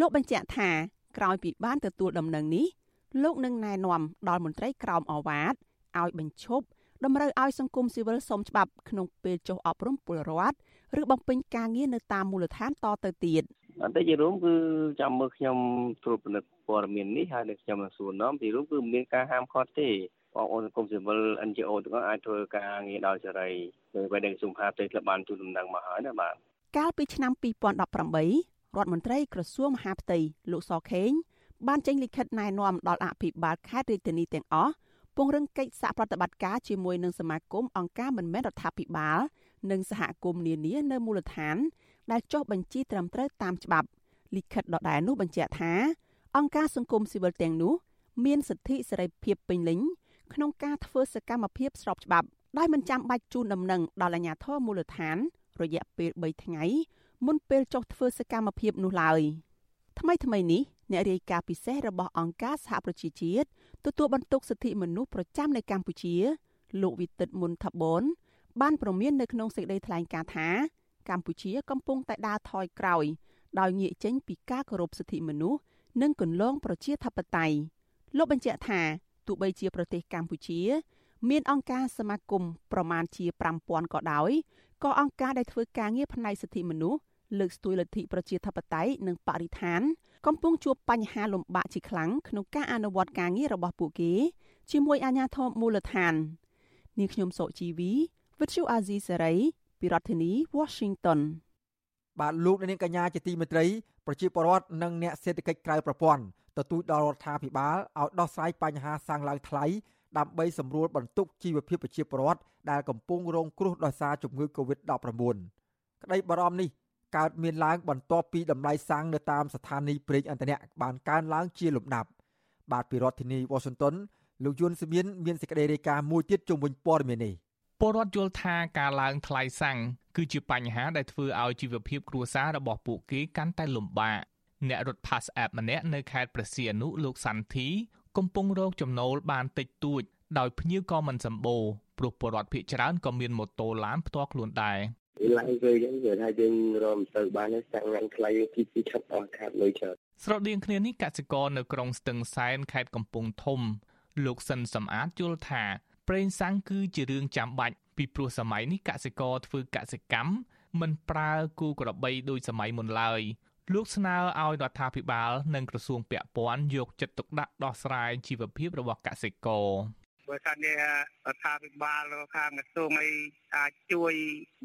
លោកបញ្ជាក់ថា ក្រោយពីបានទទួលដំណឹងនេះលោកនឹងណែនាំដល់មន្ត្រីក្រមអវ៉ាតឲ្យបញ្ឈប់តម្រូវឲ្យសង្គមស៊ីវិលសុំច្បាប់ក្នុងពេលចុះអប់រំពលរដ្ឋឬបំពេញការងារនៅតាមមូលដ្ឋានតទៅទៀតអន្តរជាតិរួមគឺចាំមើលខ្ញុំត្រួតពិនិត្យព័ត៌មាននេះហើយនឹងខ្ញុំនឹងសួរនាំទីរួមគឺមានការហាមឃាត់ទេបងប្អូនសង្គមស៊ីវិល NGO ទាំងអស់អាចធ្វើការងារដោយសេរីដោយបែរដែលក្រសួងហាផ្ទៃក្លឹបបានទូដំណឹងមកហើយណាបាទកាលពីឆ្នាំ2018 រដ្ឋមន្ត្រីក្រសួងមហាផ្ទៃលោកសខេងបានចេញលិខិតណែនាំដល់អភិបាលខេត្តរាជធានីទាំងអស់ពង្រឹងកិច្ចសហប្រតិបត្តិការជាមួយនឹងសមាគមអង្គការមិនមែនរដ្ឋាភិបាល និងសហគមន៍នានានៅមូលដ្ឋាន ដែលចុះបញ្ជីត្រឹមត្រូវតាមច្បាប់លិខិតដដែលនោះបញ្ជាក់ថាអង្គការសង្គមស៊ីវិលទាំងនោះមានសិទ្ធិសេរីភាពពេញលេញក្នុងការធ្វើសកម្មភាពស្របច្បាប់ដោយមិនចាំបាច់ជូនដំណឹងដល់អាជ្ញាធរមូលដ្ឋាន រយៈពេល3ថ្ងៃ មុនពេលចុះធ្វើសកម្មភាពនោះឡើយថ្មីថ្មីនេះអ្នករាយការណ៍ពិសេសរបស់អង្គការសហប្រជាជាតិទទួលបន្ទុកសិទ្ធិមនុស្សប្រចាំនៅកម្ពុជា លោកវិទិតមុនថាបនបានប្រមាននៅក្នុងសេចក្តីថ្លែងការណ៍ថាកម្ពុជាកំពុងតែដើរថយក្រោយ ដោយងាកចេញពីការគោរពសិទ្ធិមនុស្សនិងគន្លងប្រជាធិបតេយ្យលោកបញ្ជាក់ថាទោះបីជាប្រទេសកម្ពុជា មានអង្គការសមាគមប្រមាណជា5000ក៏ដោយ ក៏អង្គការដែលធ្វើការងារផ្នែកសិទ្ធិមនុស្សលើកស្ទួយលទ្ធិប្រជាធិបតេយ្យនិងបរិស្ថាន កំពុងជួបបញ្ហាលំបាកជាខ្លាំងក្នុងការអនុវត្តការងាររបស់ពួកគេជាមួយអាជ្ញាធរមូលដ្ឋាននាងខ្ញុំសុជីវីវិទ្យុអាស៊ីសេរីពីរដ្ឋធានី Washington បាទលោកនាងកញ្ញាជាទីមេត្រី ប្រជាពលរដ្ឋនិងអ្នកសេដ្ឋកិច្ចក្រៅប្រព័ន្ធទទូចដល់រដ្ឋាភិបាលឲ្យដោះស្រាយបញ្ហាសាំងឡើងថ្លៃ ដើម្បីសម្រួលបន្ទុកជីវភាពប្រជាពលរដ្ឋដែលកំពុងរងគ្រោះដោយសារជំងឺ Covid-19 ក្តីបារម្ភនេះកើតមានឡើងបន្ទាប់ពីតម្លៃសាំងនៅតាមស្ថានីយ៍ប្រេងឥន្ធនៈបានកើនឡើងជាលំដាប់បាទពីរដ្ឋធានី Washington លោកយុនសមៀនមានសេចក្តីរាយការណ៍មួយទៀតជុំវិញព័ត៌មាននេះពលរដ្ឋយល់ថាការឡើងថ្លៃសាំងគឺជាបញ្ហាដែលធ្វើឲ្យជីវភាពគ្រួសាររបស់ពួកគេកាន់តែលំបាកអ្នករត់ Pass App ម្នាក់នៅខេត្តព្រះសីហនុលោកសាន់ធី កំពុងរកចំណូលបានតិចតួច ដោយភ្ញៀវក៏មិនសម្បូរព្រោះពលរដ្ឋភ័យច្រើនក៏មានម៉ូតូឡានផ្ទាល់ខ្លួនដែរឡើងទៅអញ្ចឹងវាថាយើងរមទៅបានសាំងឡើងថ្លៃទីទីឆាប់អស់ខាតលុយច្រើនស្រដៀងគ្នានេះកសិករនៅក្រុងស្ទឹងសែនខេត្តកំពង់ធំ លោកសិនសំអាតយល់ថាប្រេងសាំងគឺជារឿងចាំបាច់ពីព្រោះសម័យនេះកសិករធ្វើកសិកម្មមិនប្រើគូក្របីដូចសម័យមុនឡើយ លោកស្នើឲ្យរដ្ឋាភិបាល និងក្រសួងពាក់ព័ន្ធយកចិត្តទុកដាក់ដោះស្រាយជីវភាពរបស់កសិករបើសិនជារដ្ឋាភិបាលឬខាងក្រសួងអីអាចជួយ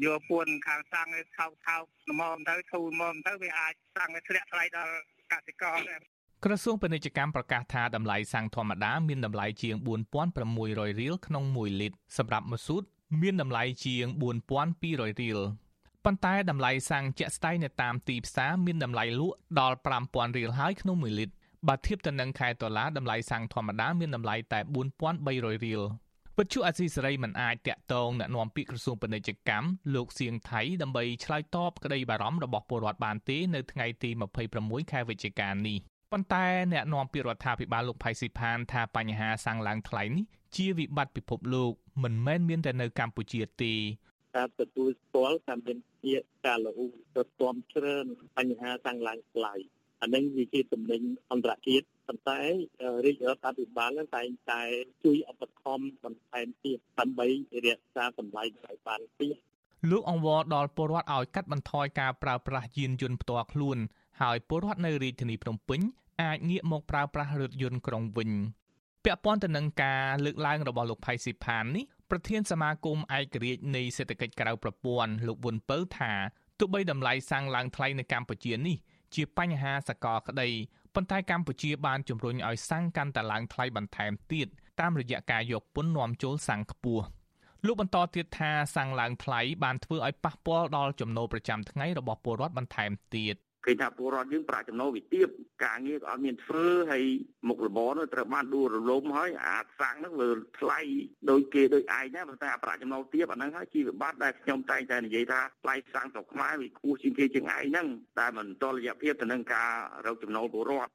យកពួនខាងសាំងឲ្យថោកថោកល្មមទៅធូរល្មមទៅវាអាចសាំងឲ្យធ្លាក់ថ្លៃដល់កសិករដែរក្រសួងពាណិជ្ជកម្មប្រកាសថាតម្លៃសាំងធម្មតាមានតម្លៃជាង4600រៀលក្នុង1លីត្រសម្រាប់មស៊ូតមានតម្លៃជាង4200រៀល ប៉ុន្តែតម្លៃសាំងជាក់ស្ដែងនៅតាមទីផ្សារមានតម្លៃលក់ដល់5000រៀលហើយក្នុង1លីត្របើធៀបទៅនឹងខែដុល្លារតម្លៃសាំងធម្មតាមានតម្លៃតែ4300រៀលវិទ្យុអាស៊ីសេរីមិនអាចតាក់ទងណែនាំពាក្យក្រសួងពាណិជ្ជកម្មលោកសៀងថៃដើម្បីឆ្លើយតបក្តីបារម្ភរបស់ពលរដ្ឋបានទេនៅថ្ងៃទី26ខែវិច្ឆិកានេះប៉ុន្តែអ្នកនាំពាក្យរដ្ឋាភិបាលលោកផៃស៊ីផានថាបញ្ហាសាំងឡើងថ្លៃនេះជាវិបត្តិពិភពលោកមិនមែនមានតែនៅកម្ពុជាទេ តាមទទួលស្គាល់ថាមានជាការលូទៅទាំជ្រឿនបញ្ហាសាំងឡើងថ្លៃអានឹងវាជាតំណែងអន្តរជាតិប៉ុន្តែរាជរដ្ឋាភិបាលនឹងតែងតែជួយឧបត្ថម្ភបន្ថែមទៀតដើម្បីរក្សាតម្លៃឲ្យបានទៀតលោកអង្វរដល់ពលរដ្ឋឲ្យកាត់បន្ថយការប្រើប្រាស់យានយន្តផ្ទាល់ខ្លួន ហើយពលរដ្ឋនៅរាជធានីភ្នំពេញអាចងាកមកប្រើប្រាស់រថយន្តក្រុងវិញពាក់ព័ន្ធទៅនឹងការលើកឡើងរបស់លោកផៃស៊ីផាននេះ ប្រធានសមាគមឯករាជ្យនៃសេដ្ឋកិច្ចក្រៅប្រព័ន្ធលោកវុនពៅថាទោះបីតម្លៃសាំងឡើងថ្លៃនៅកម្ពុជានេះជាបញ្ហាសកលក្តីប៉ុន្តែកម្ពុជាបានជំរុញឲ្យសាំងកាន់តែឡើងថ្លៃបន្ថែមទៀតតាមរយៈការយកពន្ធនាំចូលសាំងខ្ពស់លោកបន្តទៀតថាសាំងឡើងថ្លៃបានធ្វើឲ្យប៉ះពាល់ដល់ចំណូលប្រចាំថ្ងៃរបស់ពលរដ្ឋបន្ថែមទៀត ឃើញថាពលរដ្ឋយើងប្រាក់ចំណូលវិទាបការងារក៏អត់មានធ្វើហើយមុខរបរនោះត្រូវបានដួលរលំហើយអាចសាំងនោះវាថ្លៃដោយគេដោយឯងណាប៉ុន្តែអាប្រាក់ចំណូលទាបអាហ្នឹងហើយជីវបត្តិដែលខ្ញុំតែងតែនិយាយថាថ្លៃសាំងស្រុកខ្មែរវាខ្ពស់ជាងគេជាងឯងហ្នឹងតែមិនតលរយៈភាពទៅនឹងការរកចំណូលពលរដ្ឋ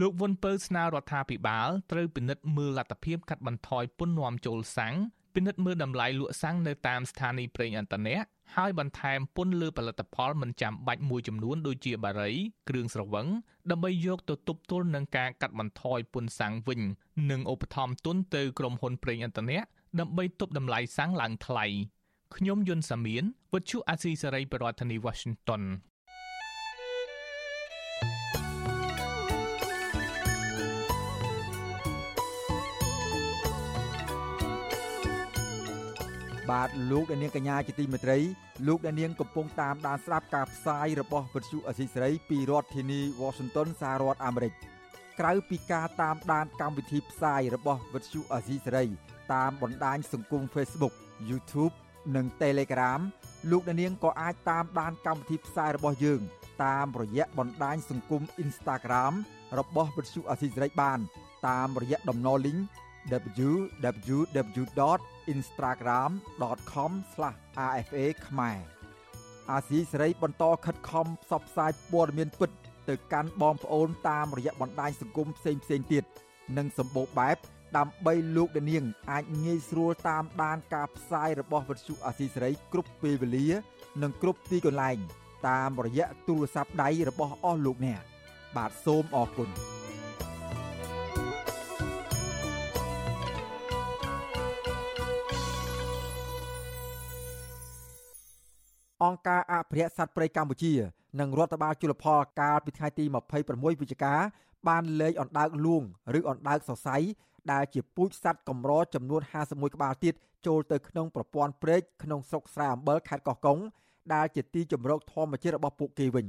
លោកវុនពៅស្នើរដ្ឋាភិបាលត្រូវពិនិត្យមើលលទ្ធភាពកាត់បន្ថយពន្ធនាំចូលសាំង ពិនិត្យមើលតម្លៃលក់សាំងនៅតាមស្ថានីយ៍ប្រេងឥន្ធនៈហើយបន្ថែមពន្ធលើផលិតផលមិនចាំបាច់មួយចំនួនដូចជាបារី គ្រឿងស្រវឹងដើម្បីយកទៅទប់ទល់នឹងការកាត់បន្ថយពន្ធសាំងវិញនិងឧបត្ថម្ភទុនទៅក្រុមហ៊ុនប្រេងឥន្ធនៈដើម្បីទប់តម្លៃសាំងឡើងថ្លៃខ្ញុំយុនសាមៀនវិទ្យុអាស៊ីសេរីប្រធានាធិបតី Washington បបាទលោកអ្នកនាងកញ្ញាជាទីមេត្រីលោកអ្នកនាងកំពុងតាមដានស្ដាប់ការផ្សាយរបស់វិទ្យុអសីសេរីពីរដ្ឋធានី Washington សហរដ្ឋអាមេរិកក្រៅពីការតាមដានកម្មវិធីផ្សាយរបស់វិទ្យុអសីសេរី តាមបណ្ដាញសង្គម Facebook YouTube និង Telegram លោកអ្នកនាងក៏អាចតាមដានកម្មវិធីផ្សាយរបស់យើង តាមរយៈបណ្ដាញសង្គម Instagram របស់វិទ្យុអសីសេរីបាន តាមរយៈតំណ link www.instagram.com/rfa ខ្មែរអាស៊ីសេរីបន្តខិតខំផ្សព្វផ្សាយព័ត៌មានពិត ទៅកាន់បងប្អូនតាមរយៈបណ្ដាញសង្គមផ្សេងៗទៀតនិងសម្បូរបែបដើម្បីលោកនាង អាចងាយស្រួលតាមដានការផ្សាយរបស់វិទ្យុអាស៊ីសេរីគ្រប់ពេលវេលា និងគ្រប់ទីកន្លែង តាមរយៈទូរស័ព្ទដៃរបស់អស់លោកអ្នកបាទសូមអរគុណ អង្គការអភិរក្សសត្វព្រៃកម្ពុជា និងរដ្ឋបាលជលផលកាលពីថ្ងៃទី26វិច្ឆិកាបានលែងអណ្ដើកលួងឬអណ្ដើកសរសៃដែលជាពូជសត្វកម្រចំនួន51ក្បាលទៀតចូលទៅក្នុងប្រព័ន្ធព្រែកក្នុងស្រុកស្រែអំបិលខេត្តកោះកុងដែលជាទីជម្រកធម្មជាតិរបស់ពួកគេវិញ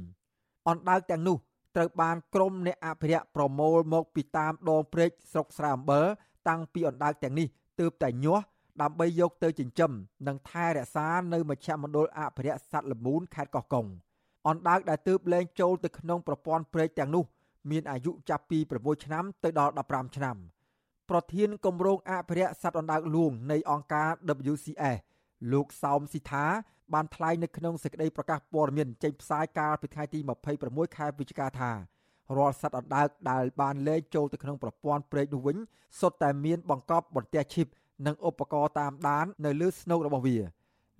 អណ្ដើកទាំងនោះត្រូវបានក្រុមអ្នកអភិរក្សប្រមូលមកពីតាមដងព្រែកស្រុកស្រែអំបិលតាំងពីអណ្ដើកទាំងនេះទើបតែញាស់ ដើម្បីយកទៅចិញ្ចឹមនិងថែរក្សានៅមជ្ឈមណ្ឌលអភិរក្សសត្វល្មូនខេត្តកោះកុងអណ្ដើកដែលទើបលែងចូលទៅក្នុងប្រព័ន្ធព្រែកទាំងនោះមានអាយុចាប់ពី6ឆ្នាំទៅដល់15ឆ្នាំប្រធានគម្រោងអភិរក្សសត្វអណ្ដើកលួងនៃអង្គការ WCS លោកសោមស៊ីថាបានថ្លែងនៅក្នុងសេចក្តីប្រកាសព័ត៌មានចេញផ្សាយកាលពីថ្ងៃទី26ខែវិច្ឆិកាថារាល់សត្វអណ្ដើកដែលបានលែងចូលទៅក្នុងប្រព័ន្ធព្រែកនោះវិញសុទ្ធតែមានបង្កប់បន្ទះឈីប និងឧបករណ៍តាមដាននៅលើស្នូករបស់វា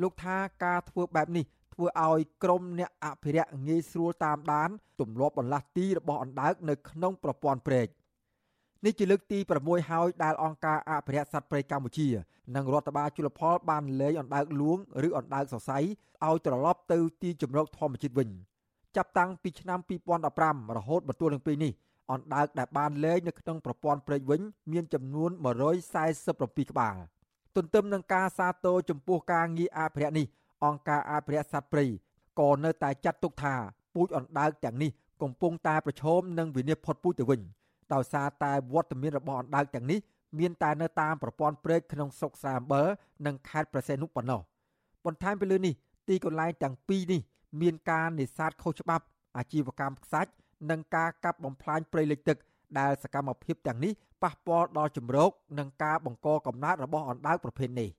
លោកថាការធ្វើបែបនេះធ្វើឲ្យក្រុមអ្នកអភិរក្សងាយស្រួលតាមដានទម្លាប់បន្លាស់ទីរបស់អណ្ដើកនៅក្នុងប្រព័ន្ធព្រែកនេះជាលើកទី6ហើយដែលអង្គការអភិរក្សសត្វព្រៃកម្ពុជា និងរដ្ឋបាលជលផលបានលែងអណ្ដើកលួងឬអណ្ដើកសរសៃឲ្យត្រឡប់ទៅទីជម្រកធម្មជាតិវិញ ចាប់តាំងពីឆ្នាំ2015រហូតមកទល់នឹងពេលនេះ អណ្ដើកដែលបានលែងនៅក្នុងប្រព័ន្ធព្រែកវិញ មានចំនួន147ក្បាលទន្ទឹមនឹងការសាទរចំពោះការងារអភិរក្សនេះអង្គការអភិរក្សសត្វព្រៃក៏នៅតែចាត់ទុកថាពូជអណ្ដើកទាំងនេះកំពុងតែប្រឈមនឹងវិនាសផុតពូជទៅវិញដោយសារតែវត្តមានរបស់អណ្ដើកទាំងនេះមានតែនៅតាមប្រព័ន្ធព្រែកក្នុងស្រុកស្រែអំបិលនិងខេត្តប្រសេនុប៉ុណ្ណោះបន្ថែមពីលើនេះទីកន្លែងទាំងពីរនេះមានការនេសាទខុសច្បាប់អាជីវកម្មខ្សាច់ និងការកាប់បំផ្លាញព្រៃលិចទឹកដែលសកម្មភាពទាំងនេះប៉ះពាល់ដល់ជំរកនិងការបង្កកំណើតរបស់អណ្ដើកប្រភេទនេះ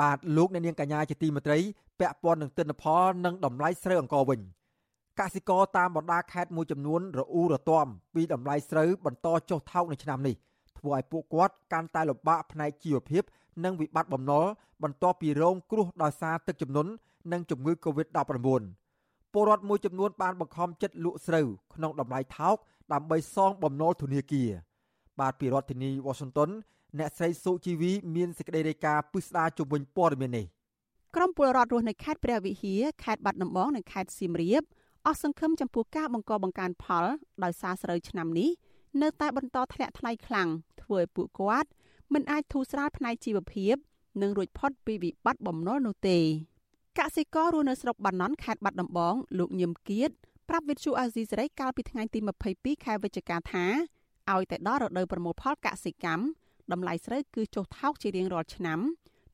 បាទលោកអ្នកនាងកញ្ញាជាទីមេត្រីពាក់ព័ន្ធនឹងទិន្នផលនិងតម្លៃស្រូវអង្ករវិញកសិករតាមបណ្ដាខេត្តមួយចំនួនរអ៊ូរទាំពីតម្លៃស្រូវបន្តចុះថោកនៅឆ្នាំនេះ ធ្វើឲ្យពួកគាត់កាន់តែលំបាកផ្នែកជីវភាព និងវិបត្តិបំណុលបន្ទាប់ពីរងគ្រោះដោយសារទឹកជំនន់និងជំងឺ Covid-19 ពលរដ្ឋមួយចំនួនបានបង្ខំចិត្តលក់ស្រូវក្នុងតម្លៃថោកដើម្បីសងបំណុលធនាគារបាទពីរដ្ឋធានី Washington អ្នកស្រីសុជីវីមានសេចក្តីរាយការណ៍ពិស្ដារជុំវិញព័ត៌មាននេះក្រមពលរដ្ឋរស់នៅខេត្តព្រះវិហារខេត្តបាត់ដំបងនិងខេត្តសៀមរាបអស់សង្ឃឹមចំពោះការបង្កបង្កើនផលដោយសារស្រូវឆ្នាំនេះ នៅតែបន្តធ្លាក់ថ្លៃខ្លាំងធ្វើឲ្យពួកគាត់មិនអាចធូរស្រាលផ្នែកជីវភាព និងរួចផុតពីវិបត្តិបំណុលនោះទេកសិកររស់នៅស្រុកបាណន់ខេត្តបាត់ដំបងលោកញឹមគៀតប្រាប់វិទ្យុអាស៊ីសេរីកាលពីថ្ងៃទី22ខែវិច្ឆិកាថាឲ្យតែដល់រដូវប្រមូលផលកសិកម្មតម្លៃស្រូវគឺចុះថោកជារៀងរាល់ឆ្នាំ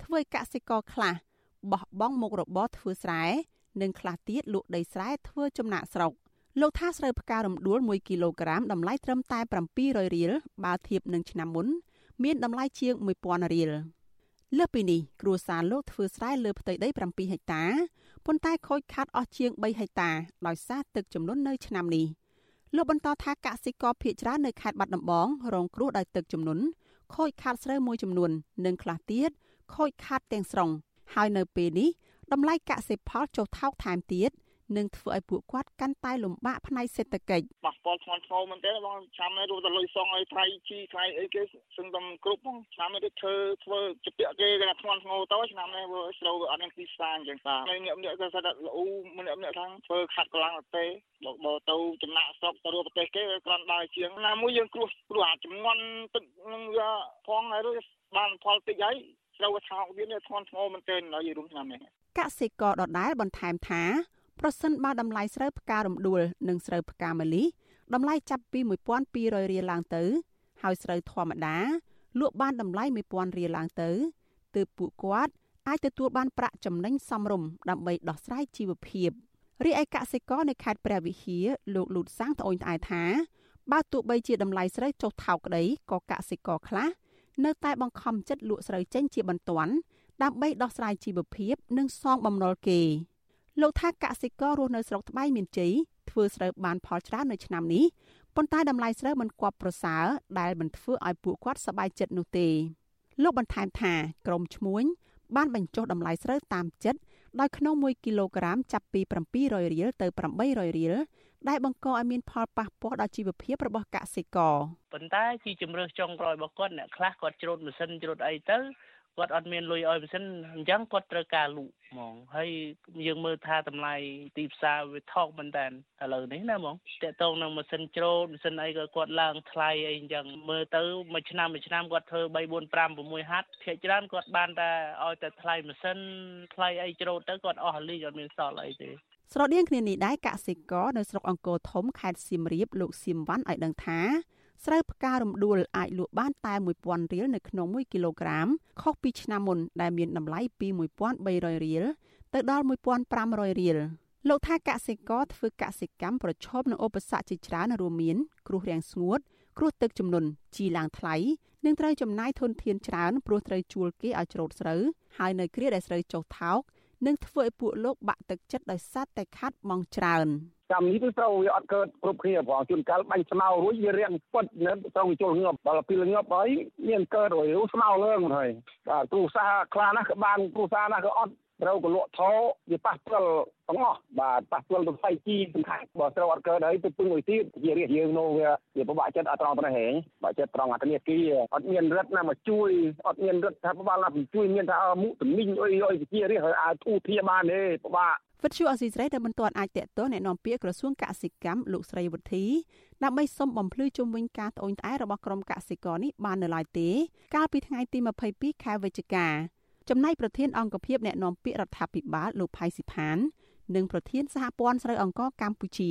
ធ្វើឲ្យកសិករខ្លះបោះបង់មុខរបរធ្វើស្រែនិងខ្លះទៀតលក់ដីស្រែធ្វើចំណាក់ស្រុក លោកថាស្រូវផ្ការំដួល1គីឡូក្រាមតម្លៃត្រឹមតែ700រៀលបើធៀបនឹងឆ្នាំមុន មានតម្លៃជាង1000រៀលលើសពីនេះគ្រួសារលោកធ្វើស្រែលើផ្ទៃដី7ហិកតាប៉ុន្តែខូចខាតអស់ជាង3ហិកតាដោយសារទឹកជំនន់នៅឆ្នាំនេះលោកបន្តថាកសិករភៀកច្រើននៅខេត្តបាត់ដំបងរងគ្រោះដោយទឹកជំនន់ខូចខាតស្រូវមួយចំនួន និងខ្លះទៀតខូចខាតទាំងស្រុងហើយនៅពេលនេះតម្លៃកសិផលចុះថោកថែមទៀត នឹងធ្វើឲ្យពួកគាត់កាន់តែលំបាកផ្នែកសេដ្ឋកិច្ចប៉ះពាល់ធ្ងន់ធ្ងរមែនទេបងឆ្នាំនេះរួមតែលុយសងឲ្យថ្លៃជីថ្លៃអីគេសឹងតែគ្រប់ផងឆ្នាំនេះធ្វើធ្វើជាពាក់គេគេថាធ្ងន់ធ្ងរទៅឆ្នាំនេះវាស្រូវវាអត់មានទីផ្សារអញ្ចឹងតាហើយអ្នកម្នាក់ក៏ថាល្អម្នាក់ម្នាក់ថាធ្វើខាត់កម្លាំងទៅបើបើទៅចំណាក់ស្រុកទៅរកប្រទេសគេគ្រាន់ដើរជាងណាមួយយើងគ្រោះគ្រោះអាចំនួនទឹកនឹងវាផងហើយបានផលតិចហើយស្រូវថោកវានេះធ្ងន់ធ្ងរមែនទែននៅរួមឆ្នាំនេះកសិករដដែលបន្ថែមថា ប្រសិនបើតម្លៃស្រូវផ្ការំដួលនិងស្រូវផ្កាម្លិះតម្លៃចាប់ពី1200រៀលឡើងទៅ ហើយស្រូវធម្មតាលក់បានតម្លៃ1000រៀលឡើងទៅទើបពួកគាត់អាចទទួលបានប្រាក់ចំណេញសមរម្យដើម្បីដោះស្រាយជីវភាពរីឯកសិករនៅខេត្តព្រះវិហារលោកលូតសាំងត្អូញត្អែថាបើទោះបីជាតម្លៃស្រូវចុះថោកក្តីក៏កសិករខ្លះនៅតែបង្ខំចិត្តលក់ស្រូវចេញជាបន្ទាន់ដើម្បីដោះស្រាយជីវភាព និងសងបំណុលគេ លោកថាកសិកររស់នៅស្រុកត្បៃមានជ័យធ្វើស្រូវបានផលច្រើននៅឆ្នាំនេះប៉ុន្តែតម្លៃស្រូវមិនគប់ប្រសើរដែលមិនធ្វើឲ្យពួកគាត់សប្បាយចិត្តនោះទេលោកបន្ថែមថាក្រមឈ្មួញបានបញ្ចុះតម្លៃស្រូវតាមចិត្តដោយក្នុង1គីឡូក្រាមចាប់ពី700រៀលទៅ800រៀលដែលបង្កឲ្យមានផលប៉ះពាល់ដល់ជីវភាពរបស់កសិករប៉ុន្តែជាជំរឿសចុងក្រោយរបស់គាត់អ្នកខ្លះគាត់ច្រូតម៉ាស៊ីនច្រូតអីទៅ គាត់អត់មានលុយឲ្យម៉ាស៊ីនអញ្ចឹងគាត់ត្រូវការលក់ហ្មងហើយយើងមើលថាតម្លៃទីផ្សារវាថោកមែនតើឥឡូវនេះណាហ្មងតកតងនឹងម៉ាស៊ីនច្រូតម៉ាស៊ីនអីក៏គាត់ឡើងថ្លៃអីអញ្ចឹងមើលទៅមួយឆ្នាំមួយឆ្នាំគាត់ធ្វើ3 4 5 6ហាត់ភាគច្រើនគាត់បានតែឲ្យតែថ្លៃម៉ាស៊ីនថ្លៃអីច្រូតទៅគាត់អស់លីអត់មានសល់អីទេស្រដៀងគ្នានេះដែរកសិករនៅស្រុកអង្គរធំខេត្តសៀមរាបលោកសៀមវ៉ាន់ឲ្យដឹងថា ស្រូវផ្ការំដួលអាចលក់បានតែ1000រៀលនៅក្នុង1គីឡូក្រាមខុសពីឆ្នាំមុនដែលមានតម្លៃពី1300រៀលទៅដល់1500រៀលលោកថាកសិករធ្វើកសិកម្មប្រឈមនឹងឧបសគ្គជាច្រើនរួមមាន គ្រោះរាំងស្ងួត គ្រោះទឹកជំនន់ជីឡើងថ្លៃនិងត្រូវចំណាយធនធានច្រើនព្រោះត្រូវជួលគេឲ្យច្រូតស្រូវហើយនៅគ្រាដែលស្រូវចុះថោក នឹងធ្វើឲ្យពួកលោកបាក់ទឹកចិត្តដោយសារតែខាត់បងច្រើនកម្មនេះគឺត្រូវវាអត់កើតគ្រប់គ្នាផងជួនកាលបាញ់ស្មៅរួចវារៀងពុតនៅត្រូវវាចូលងាប់ដល់ពេលងាប់ហើយមានកើតរួចស្មៅលើងហើយបាទគ្រូសាខ្លះណាស់ក៏បានគ្រូសាណាស់ក៏អត់ ត្រូវក៏លក់ថោវាប៉ះពាល់ទាំងអស់បាទប៉ះពាល់ទៅផ្ទៃជីសំខាន់បើត្រូវអត់កើតហើយទៅពឹងមួយទៀតជារៀងយើងនោះវាវាពិបាកចិត្តអត់ត្រង់ប៉ុណ្ណេះហេបាក់ចិត្តត្រង់អាធនាគារអត់មានរដ្ឋណាមកជួយអត់មានរដ្ឋាភិបាលណាមកជួយមានថាមុខទំនិញអុយអុយវិជារៀងឲ្យអាចធូរធាបានទេពិបាកវិទ្យុអស៊ីសេរីដែលមិនទាន់អាចតេតតអ្នកនាំពាក្យក្រសួងកសិកម្មលោកស្រីវុធីដើម្បីសុំបំភ្លឺជុំវិញការត្អូញត្អែរបស់ក្រុមកសិករនេះបាននៅឡើយទេ កាលពីថ្ងៃទី22ខែវិច្ឆិកា ចំណែកប្រធានអង្គភិបអ្នកនាំពាក្យរដ្ឋាភិបាលលោកផៃស៊ីផាន និងប្រធានសហព័ន្ធស្រូវអង្ករកម្ពុជា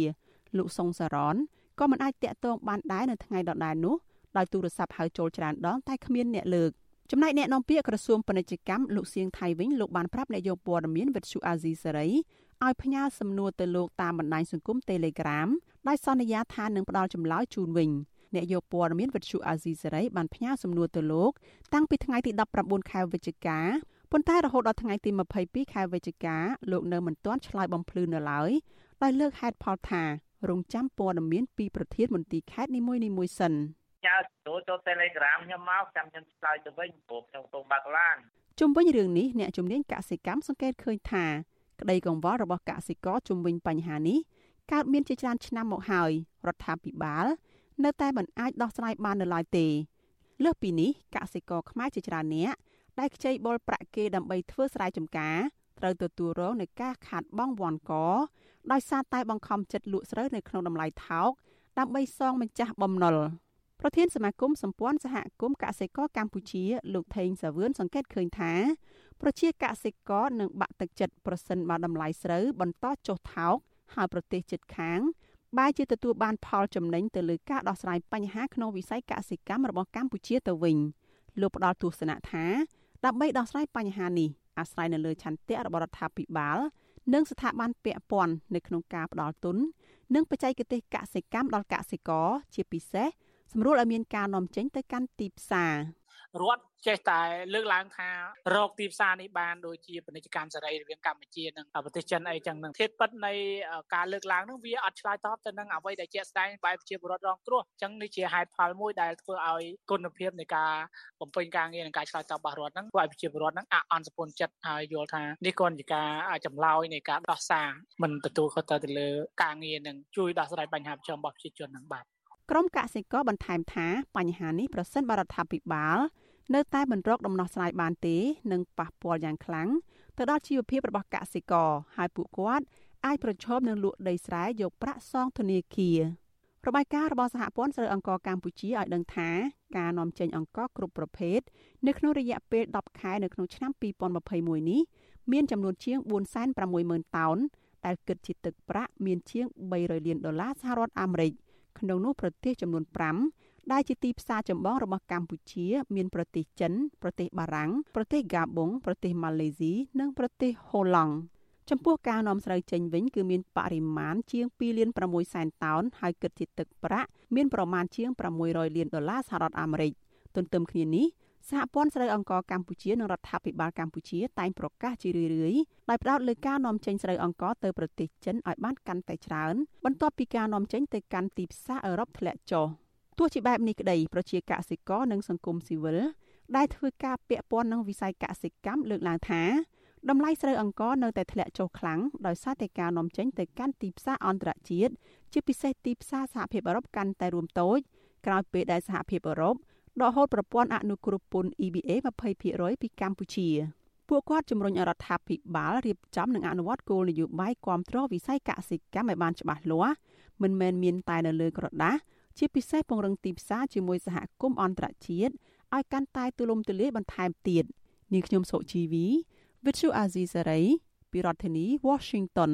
លោកសុងសារ៉នក៏មិនអាចតាក់ទងបានដែរនៅថ្ងៃដដែលនោះដោយទូរស័ព្ទហៅចូលច្រើនដងតែគ្មានអ្នកលើកចំណែកអ្នកនាំពាក្យក្រសួងពាណិជ្ជកម្មលោកសៀងថៃវិញលោកបានប្រាប់អ្នកយកព័ត៌មានវិទ្យុអាស៊ីសេរីឲ្យផ្ញើសំណួរទៅលោកតាមបណ្ដាញសង្គម Telegram ដោយសន្យាថានឹងផ្ដល់ចម្លើយជូនវិញ អ្នកយកព័ត៌មានវិទ្យុអាស៊ីសេរីបានផ្ញើសំណួរទៅលោកតាំងពីថ្ងៃទី19ខែវិច្ឆិកាប៉ុន្តែរហូតដល់ថ្ងៃទី22ខែវិច្ឆិកាលោកនៅមិនទាន់ឆ្លើយបំភ្លឺនៅឡើយដោយលើកហេតុផលថារងចាំព័ត៌មានពីប្រធានមន្ទីរខេត្តនីមួយៗសិនញ៉ាចូលចូល Telegram ខ្ញុំមកចាំខ្ញុំឆ្លើយទៅវិញព្រោះខ្ញុំទៅបាក់ឡានជុំវិញរឿងនេះអ្នកជំនាញកសិកម្មសង្កេតឃើញថាក្តីកង្វល់របស់កសិករជុំវិញបញ្ហានេះកើតមានជាច្រើនឆ្នាំមកហើយរដ្ឋាភិបាល នៅតែមិនអាចដោះស្រាយបាននៅឡើយទេលើសពីនេះកសិករខ្មែរជាច្រើនអ្នកដែលខ្ចីបុលប្រាក់គេដើម្បីធ្វើស្រែចម្ការត្រូវទទួលរងនឹងការខាតបង់វាន់កដោយសារតែបង្ខំចិត្តលក់ស្រូវនៅក្នុងតម្លៃថោកដើម្បីសងម្ចាស់បំណុលប្រធានសមាគមសម្ព័ន្ធសហគមន៍កសិករកម្ពុជា លោកថេងសាវឿនសង្កេតឃើញថា ប្រជាកសិករនឹងបាក់ទឹកចិត្តប្រសិនបើតម្លៃស្រូវបន្តចុះថោកហើយប្រទេសជិតខាង បែរជាទទួលបានផលចំណេញទៅលើការដោះស្រាយបញ្ហាក្នុងវិស័យកសិកម្មរបស់កម្ពុជាទៅវិញលោកផ្ដល់ទស្សនៈថាដើម្បីដោះស្រាយបញ្ហានេះអាស្រ័យនៅលើឆន្ទៈរបស់រដ្ឋាភិបាលនិងស្ថាប័នពាក់ព័ន្ធនៅក្នុងការផ្ដល់ទុន និងបច្ចេកទេសកសិកម្មដល់កសិករជាពិសេសសម្រួលឲ្យមានការនាំចេញទៅកាន់ទីផ្សារ រដ្ឋចេះតែលើកឡើងថារកទីផ្សារនេះបានដូចជាពាណិជ្ជកម្មសេរីរវាងកម្ពុជានិងប្រទេសចិនអីចឹងនឹងធាតពិតនៃការលើកឡើងនឹងវាអត់ឆ្លើយតបទៅនឹងអ្វីដែលជាក់ស្ដែងបែបជាបរដ្ឋរងគ្រោះចឹងនេះជាហេតុផលមួយដែលធ្វើឲ្យគុណភាពនៃការបំពេញការងារនិងការឆ្លើយតបរបស់រដ្ឋហ្នឹងធ្វើឲ្យប្រជាពលរដ្ឋហ្នឹងអអន់សពន្ធចិត្តហើយយល់ថានេះគ្រាន់ជាការចម្លើយនៃការដោះសារមិនទទួលខុសត្រូវទៅលើការងារនឹងជួយដោះស្រាយបញ្ហាប្រឈមរបស់ប្រជាជននឹងបាទក្រមកសិករបន្ថែមថាបញ្ហានេះប្រសិនបរដ្ឋាភិបាល នៅតែមិនរកដំណោះស្រាយបានទេនឹងប៉ះពាល់យ៉ាងខ្លាំងទៅដល់ជីវភាពរបស់កសិករហើយពួកគាត់អាចប្រឈមនឹងលក់ដីស្រែយកប្រាក់សងធនាគាររបាយការណ៍របស់សហព័ន្ធស្រូវអង្ករកម្ពុជាឲ្យដឹងថាការនាំចេញអង្ករគ្រប់ប្រភេទនៅក្នុងរយៈពេល10ខែនៅក្នុងឆ្នាំ2021នេះមានចំនួនជាង460,000តោនដែលគិតជាទឹកប្រាក់មានជាង300លានដុល្លារសហរដ្ឋអាមេរិកក្នុងនោះប្រទេសចំនួន5 ដែលជាទីផ្សារចម្បងរបស់កម្ពុជា មានប្រទេសចិនប្រទេសបារាំងប្រទេសហ្គាប៊ុងប្រទេសម៉ាឡេស៊ីនិងប្រទេសហូឡង់ចំពោះការនាំស្រូវចេញវិញគឺមានបរិមាណជាង2លាន6សែនតោនហើយគិតជាទឹកប្រាក់មានប្រមាណជាង600លានដុល្លារសហរដ្ឋអាមេរិកទន្ទឹមគ្នានេះសហព័ន្ធស្រូវអង្ករកម្ពុជានិងរដ្ឋាភិបាលកម្ពុជាតែងប្រកាសជារឿយៗដោយផ្ដោតលើការនាំចេញស្រូវអង្ករទៅប្រទេសចិនឲ្យបានកាន់តែច្រើនបន្ទាប់ពីការនាំចេញទៅកាន់ទីផ្សារអឺរ៉ុបធ្លាក់ចុះ ទោះជាបែបនេះក្តីប្រជាកសិករនិងសង្គមស៊ីវិលដែលធ្វើការពាក់ព័ន្ធនឹងវិស័យកសិកម្មលើកឡើងថាតម្លៃស្រូវអង្ករនៅតែធ្លាក់ចុះខ្លាំងដោយសារតែការនាំចេញទៅកាន់ទីផ្សារអន្តរជាតិជាពិសេសទីផ្សារសហភាពអឺរ៉ុបកាន់តែរួមតូចក្រោយពេលដែលសហភាពអឺរ៉ុបដកហូតប្រព័ន្ធអនុគ្រោះពន្ធ EBA 20%ពីកម្ពុជាពួកគាត់ជំរុញរដ្ឋាភិបាលរៀបចំនិងអនុវត្តគោលនយោបាយគាំទ្រវិស័យកសិកម្មឲ្យបានច្បាស់លាស់មិនមែនមានតែនៅលើក្រដាស់ ជាពិសេសពង្រឹងទីផ្សារជាមួយសហគមន៍អន្តរជាតិឲ្យកាន់តែទូលំទូលាយបន្ថែមទៀតនាងខ្ញុំសុជីវី Vithu Azizi Saray ពីរដ្ឋធានី Washington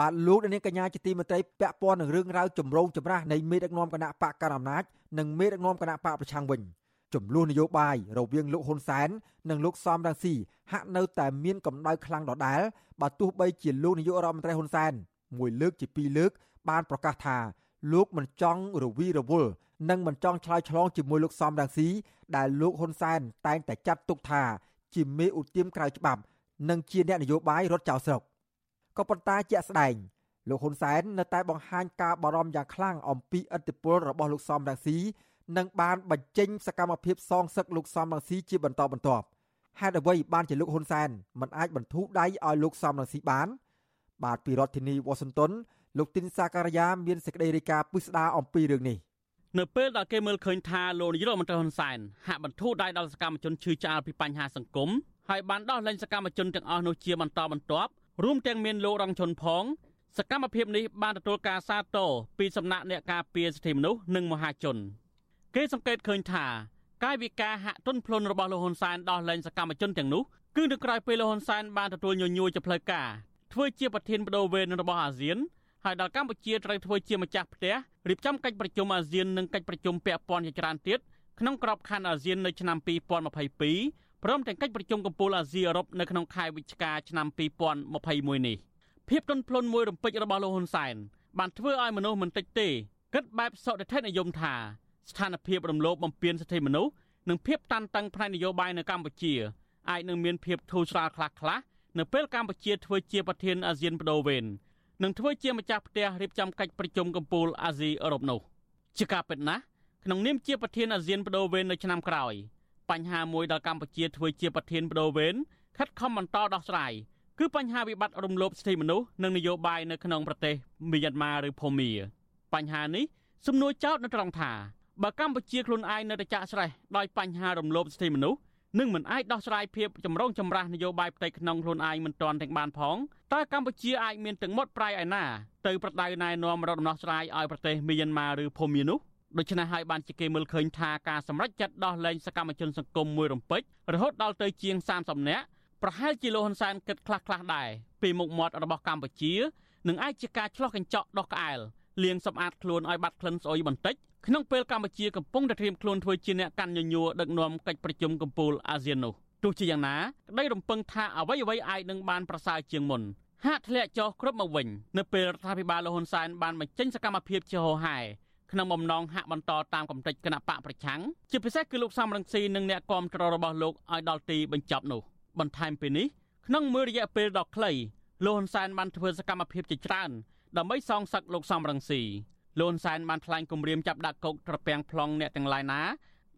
បាទលោកនាងកញ្ញាជាទីមេត្រីពាក់ព័ន្ធនឹងរឿងរ៉ាវចម្រូងចម្រាសនៃមេដឹកនាំគណៈបកកណ្ដាលអំណាចនិងមេដឹកនាំគណៈបកប្រឆាំងវិញចំនួននយោបាយរវាងលោកហ៊ុនសែននិងលោកសំរងស៊ីហាក់នៅតែមានកម្ដៅខ្លាំងដដែលបើទោះបីជាលោកនាយករដ្ឋមន្ត្រីហ៊ុនសែនមួយលើកជាពីរលើក បានប្រកាសថាលោកមិនចង់រវីរវល់និងមិនចង់ឆ្លើយឆ្លងជាមួយលោកសំរងស៊ីដែលលោកហ៊ុនសែនតែងតែចាត់ទុកថា ជាមេឧទាមក្រៅច្បាប់ និងជាអ្នកនយោបាយរត់ចោលស្រុក ក៏ប៉ុន្តែជាក់ស្ដែងលោកហ៊ុនសែននៅតែបង្ហាញការបារម្ភយ៉ាងខ្លាំងអំពីឥទ្ធិពលរបស់លោកសំរងស៊ីនិងបានបញ្ចេញសកម្មភាពសងសឹកលោកសំរងស៊ីជាបន្តបន្ទាប់ហេតុអ្វីបានជាលោកហ៊ុនសែនមិនអាចបន្ធូរដៃឲ្យលោកសំរងស៊ីបាន បាទពីរដ្ឋធានីវ៉ាស៊ីនតោនលោកទីនសាការីយ៉ាមានសេចក្តីរាយការណ៍ពិស្ដារអំពីរឿងនេះនៅពេលដែលគេមើលឃើញថាលោកនាយករដ្ឋមន្ត្រីហ៊ុនសែនហាក់បន្ធូរដៃដល់សកម្មជនឈឺឆ្អាលពីបញ្ហាសង្គមហើយបានដោះលែងសកម្មជនទាំងអស់នោះជាបន្តបន្ទាប់ រួមទាំងមានលោករងឈុនផង សកម្មភាពនេះបានទទួលការសាទរពីសំណាក់អ្នកការពារសិទ្ធិមនុស្សនិងមហាជន គេសង្កេតឃើញថាកាយវិការហាក់ទន់ភ្លន់របស់លោកហ៊ុនសែនដោះលែងសកម្មជនទាំងនោះគឺនៅក្រៅពេលលោកហ៊ុនសែនបានទទួលញញួរជាផ្លូវការធ្វើជាប្រធានបដូវវេនរបស់អាស៊ានហើយដល់កម្ពុជាត្រូវធ្វើជាម្ចាស់ផ្ទះរៀបចំកិច្ចប្រជុំអាស៊ាននិងកិច្ចប្រជុំពាក់ព័ន្ធជាច្រើនទៀតក្នុងក្របខ័ណ្ឌអាស៊ាននៅឆ្នាំ2022 ព្រមទាំងកិច្ចប្រជុំកំពូលអាស៊ីអឺរ៉ុបនៅក្នុងខែវិច្ឆិកាឆ្នាំ2021នេះភាពទន់ភ្លន់មួយរំពេចរបស់លោកហ៊ុនសែនបានធ្វើឲ្យមនុស្សមិនតិចទេគិតបែបសុតិធិនិយមថាស្ថានភាពរំលោភបំពានសិទ្ធិមនុស្សនិងភាពតានតឹងផ្នែកនយោបាយនៅកម្ពុជាអាចនឹងមានភាពធូរស្រាលខ្លះៗនៅពេលកម្ពុជាធ្វើជាប្រធានអាស៊ានបដូវវេននិងធ្វើជាម្ចាស់ផ្ទះរៀបចំកិច្ចប្រជុំកំពូលអាស៊ីអឺរ៉ុបនោះជាការពិតណាស់ក្នុងនាមជាប្រធានអាស៊ានបដូវវេននៅឆ្នាំក្រោយ បញ្ហាមួយដល់កម្ពុជាធ្វើជាប្រធានបដូវវេនខិតខំបន្តដោះស្រាយគឺបញ្ហាវិបត្តិរំលោភសិទ្ធិមនុស្សនិងនយោបាយនៅក្នុងប្រទេសមីយ៉ាន់ម៉ាឬភូមាបញ្ហានេះសំណួរចោទនៅត្រង់ថាបើកម្ពុជាខ្លួនឯងនៅតែចាក់ស្រេះដោយបញ្ហារំលោភសិទ្ធិមនុស្សនឹងមិនអាចដោះស្រាយភាពចម្រូងចម្រាសនយោបាយផ្ទៃក្នុងខ្លួនឯងមិនទាន់ទាំងបានផងតើកម្ពុជាអាចមានទាំងមុតប្រៃឯណាទៅប្រដៅណែនាំរកដំណោះស្រាយឲ្យប្រទេសមីយ៉ាន់ម៉ាឬភូមានោះ ដូច្នេះហើយបានជាគេមើលឃើញថាការសម្រេចចិត្តដោះលែងសកម្មជនសង្គមមួយរំពេចរហូតដល់ទៅជាង30នាក់ប្រហែលជាលោកហ៊ុនសែនគិតខ្លះៗដែរពីមុខមាត់របស់កម្ពុជានឹងអាចជាការឆ្លោះកញ្ចក់ដោះក្អែលលាងសម្អាតខ្លួនឲ្យបាត់ក្លិនស្អុយបន្តិចក្នុងពេលកម្ពុជាកំពុងតែត្រៀមខ្លួនធ្វើជាអ្នកកាន់ញញួរដឹកនាំកិច្ចប្រជុំកំពូលអាស៊ាននោះទោះជាយ៉ាងណាក្តីរំពឹងថាអ្វីអ្វីអាចនឹងបានប្រសើរជាងមុនហាក់ធ្លាក់ចុះគ្រប់មកវិញនៅពេលរដ្ឋាភិបាលលហ៊ុនសែនបានបញ្ចេញសកម្មភាពជាហោហែ ក្នុងបំណងហាក់បន្តតាមកំតិចគណៈបកប្រឆាំងជាពិសេសគឺលោកសំរងស៊ីនិងអ្នកគាំទ្ររបស់លោកឲ្យដល់ទីបញ្ចប់នោះបន្ថែមពីនេះក្នុងមួយរយៈពេលដ៏ខ្លីលោកហ៊ុនសែនបានធ្វើសកម្មភាពជាច្រើនដើម្បីសងសឹកលោកសំរងស៊ីលោកហ៊ុនសែនបានថ្លែងគម្រាមចាប់ដាក់គុកត្រពាំង plong អ្នកទាំងឡាយណា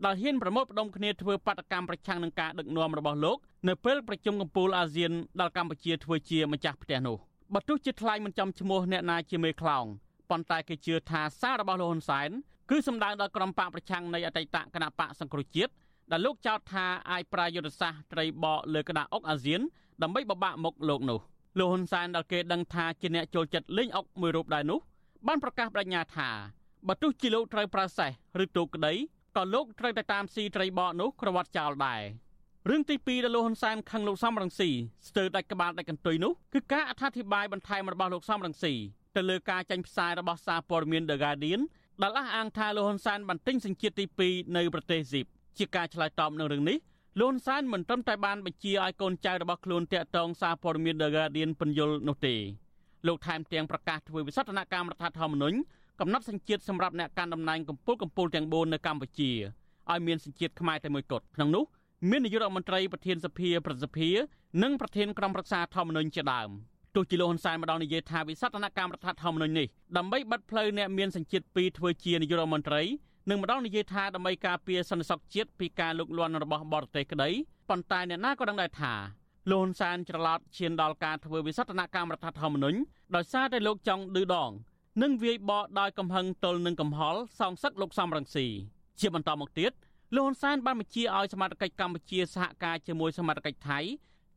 ដែលហ៊ានប្រមូលផ្ដុំគ្នាធ្វើបាតកម្មប្រឆាំងនឹងការដឹកនាំរបស់លោកនៅពេលប្រជុំកំពូលអាស៊ានដល់កម្ពុជាធ្វើជាម្ចាស់ផ្ទះនោះបើទោះជាថ្លែងមិនចំឈ្មោះអ្នកណាជាមេខ្លោង ប៉ុន្តែគេជឿថាសាររបស់លោកហ៊ុនសែនគឺសម្ដៅដល់ក្រុមបកប្រឆាំងនៃអតីតគណៈបកសង្គ្រោះជាតិដែលលោកចោទថាអាចប្រាយុទ្ធសាស្ត្រត្រីបកលើក្តារអុកអាស៊ានដើម្បីបបាក់មុខលោកនោះលោកហ៊ុនសែនដែលគេដឹងថាជាអ្នកចូលចិត្តលេងអុកមួយរូបដែរនោះបានប្រកាសបដិញ្ញាថាបើទោះជាលោកត្រូវប្រើសេះឬទូកក្តីក៏លោកត្រូវតែតាមស៊ីត្រីបកនោះក្រវត្តចោលដែររឿងទី2ដែលលោកហ៊ុនសែនខឹងលោកសំរងស៊ីស្ទើរដាច់ក្បាលដាច់កន្ទុយនោះគឺការអត្ថាធិប្បាយបន្ថែមរបស់លោកសំរងស៊ី ទៅលើការចាញ់ផ្សាយរបស់សារព័ត៌មាន The Guardian ដែលអះអាងថាលោកហ៊ុនសែនបានទិញសញ្ជាតិទី2នៅប្រទេសស៊ីបជាការឆ្លើយតបនឹងរឿងនេះលោកហ៊ុនសែនមិនត្រឹមតែបានបញ្ជាឲ្យកូនចៅរបស់ខ្លួនតាក់ទងសារព័ត៌មាន The Guardian ពន្យល់នោះទេលោកថែមទាំងប្រកាសធ្វើវិសោធនកម្មរដ្ឋធម្មនុញ្ញកំណត់សញ្ជាតិសម្រាប់អ្នកកាន់តំណែងកម្ពុជាកម្ពុជាទាំង4នៅកម្ពុជាឲ្យមានសញ្ជាតិខ្មែរតែមួយគត់ក្នុងនោះមាននាយករដ្ឋមន្ត្រីប្រធានសភាប្រសិទ្ធិនិងប្រធានក្រុមប្រឹក្សាធម្មនុញ្ញជាដើម ទោះជាលោកហ៊ុនសែនម្ដងនិយាយថាវិសោធនកម្មរដ្ឋធម្មនុញ្ញនេះដើម្បីបិទផ្លូវអ្នកមានសញ្ជាតិពីរធ្វើជានាយករដ្ឋមន្ត្រីនិងម្ដងនិយាយថាដើម្បីការពារសន្តិសុខជាតិពីការលុកលន់របស់បរទេសក្តីប៉ុន្តែអ្នកណាក៏ដឹងដែរថាលោកហ៊ុនសែនច្រឡោតឈានដល់ការធ្វើវិសោធនកម្មរដ្ឋធម្មនុញ្ញដោយសារតែលោកចង់ឌឺដង និងវាយបកដោយកំហឹងទល់នឹងកំហល់សងសឹកលោកសំរងស៊ីជាបន្តមកទៀតលោកហ៊ុនសែនបានបញ្ជាឲ្យសមាជិកកម្ពុជាសហការជាមួយសមាជិកថៃ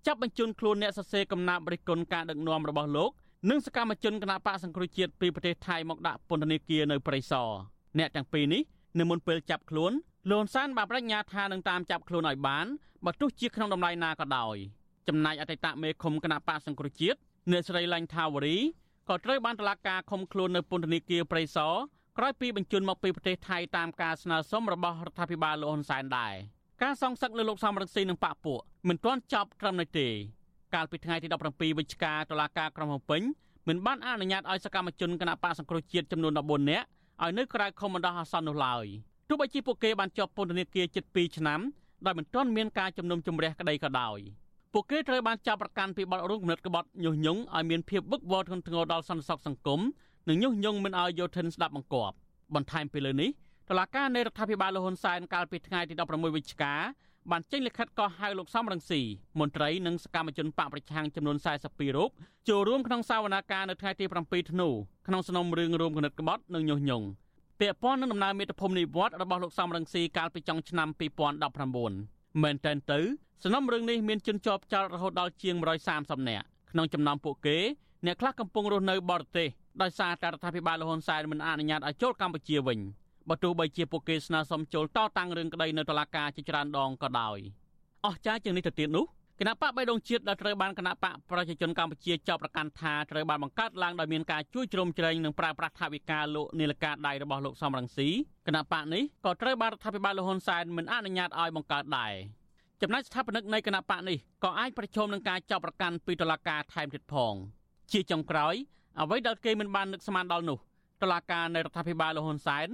ចាប់បញ្ជូនខ្លួនអ្នកសរសេរកំណាព្យរិះគន់ការដឹកនាំរបស់លោកនិងសកម្មជនគណបកសង្គ្រោះជាតិពីប្រទេសថៃមកដាក់ពន្ធនាគារនៅព្រៃសរអ្នកទាំងពីរនេះនៅមុនពេលចាប់ខ្លួនលោកហ៊ុនសែនបានបដិញ្ញាថានឹងតាមចាប់ខ្លួនឲ្យបានបើទោះជាក្នុងតម្លៃណាក៏ដោយចំណែកអតីតមេឃុំគណបកសង្គ្រោះជាតិអ្នកស្រីឡាញ់ថាវរីក៏ត្រូវបានតុលាការឃុំខ្លួននៅពន្ធនាគារព្រៃសរក្រោយពីបញ្ជូនមកពីប្រទេសថៃតាមការស្នើសុំរបស់រដ្ឋាភិបាលលោកហ៊ុនសែនដែរ ការសងសឹកលើលោកសំរងស៊ីនិងប៉ាក់ពួកមិនទាន់ចប់ត្រឹមនេះទេកាលពីថ្ងៃទី17វិច្ឆិកាតុលាការក្រុងភ្នំពេញមិនបានអនុញ្ញាតឲ្យសកម្មជនគណៈបកសង្គ្រោះជាតិចំនួន14នាក់ឲ្យនៅក្រៅខុំបណ្ដោះអាសន្ននោះឡើយទោះបីជាពួកគេបានជាប់ពន្ធនាគារជិត2ឆ្នាំដោយមិនទាន់មានការជំនុំជម្រះក្តីក៏ដោយពួកគេត្រូវបានចាប់ប្រកាន់ពីបទរួមគំនិតក្បត់ញុះញង់ឲ្យមានភាពវឹកវរធ្ងន់ធ្ងរដល់សន្តិសុខសង្គមនិងញុះញង់មិនឲ្យយោធិនស្ដាប់បង្គាប់បន្ថែមពីលើនេះ តឡាការនៃរដ្ឋាភិបាលលហ៊ុនសែនកាលពីថ្ងៃទី16វិច្ឆិកាបានចេញលិខិតកោះហៅលោកសំរងស៊ីមន្ត្រីនិងសកម្មជនបកប្រឆាំងចំនួន42រូបចូលរួមក្នុងសវនាការនៅថ្ងៃទី7ធ្នូក្នុងសំណុំរឿងរួមគណិតក្បត់និងញុះញង់ពាក់ព័ន្ធនឹងដំណើរមេត្តាភូមិនិវត្តរបស់លោកសំរងស៊ីកាលពីចុងឆ្នាំ2019មែនតើទៅសំណុំរឿងនេះមានជនជាប់ចោតរហូតដល់ជាង130នាក់ក្នុងចំណោមពួកគេអ្នកខ្លះកំពុងរស់នៅបរទេសដោយសារតែរដ្ឋាភិបាលលហ៊ុនសែនមិនអនុញ្ញាតឲ្យចូលកម្ពុជាវិញ បើទោះបីជាពួកគេស្នើសុំចូលតតាំងរឿងក្តីនៅតុលាការជាច្រើនដងក៏ដោយអស់ចាជាងនេះទៅទៀតនោះគណៈបកបៃដងជាតិដែលត្រូវបានគណៈបកប្រជាជនកម្ពុជាចាប់ប្រកាន់ថាត្រូវបានបង្កើតឡើងដោយមានការជួយជ្រោមជ្រែងនិងប្រើប្រាស់ថវិកាលោកនីលការដៃរបស់លោកសំរងស៊ីគណៈបកនេះក៏ត្រូវបានរដ្ឋាភិបាលលហ៊ុនសែនមិនអនុញ្ញាតឲ្យបង្កើតដែរចំណែកស្ថាបនិកនៃគណៈបកនេះក៏អាចប្រឈមនឹងការចាប់ប្រកាន់ពីតុលាការថែមទៀតផងជាចុងក្រោយអ្វីដែលគេមិនបាននឹកស្មានដល់នោះតុលាការនៃរដ្ឋាភិបាលលហ៊ុនសែន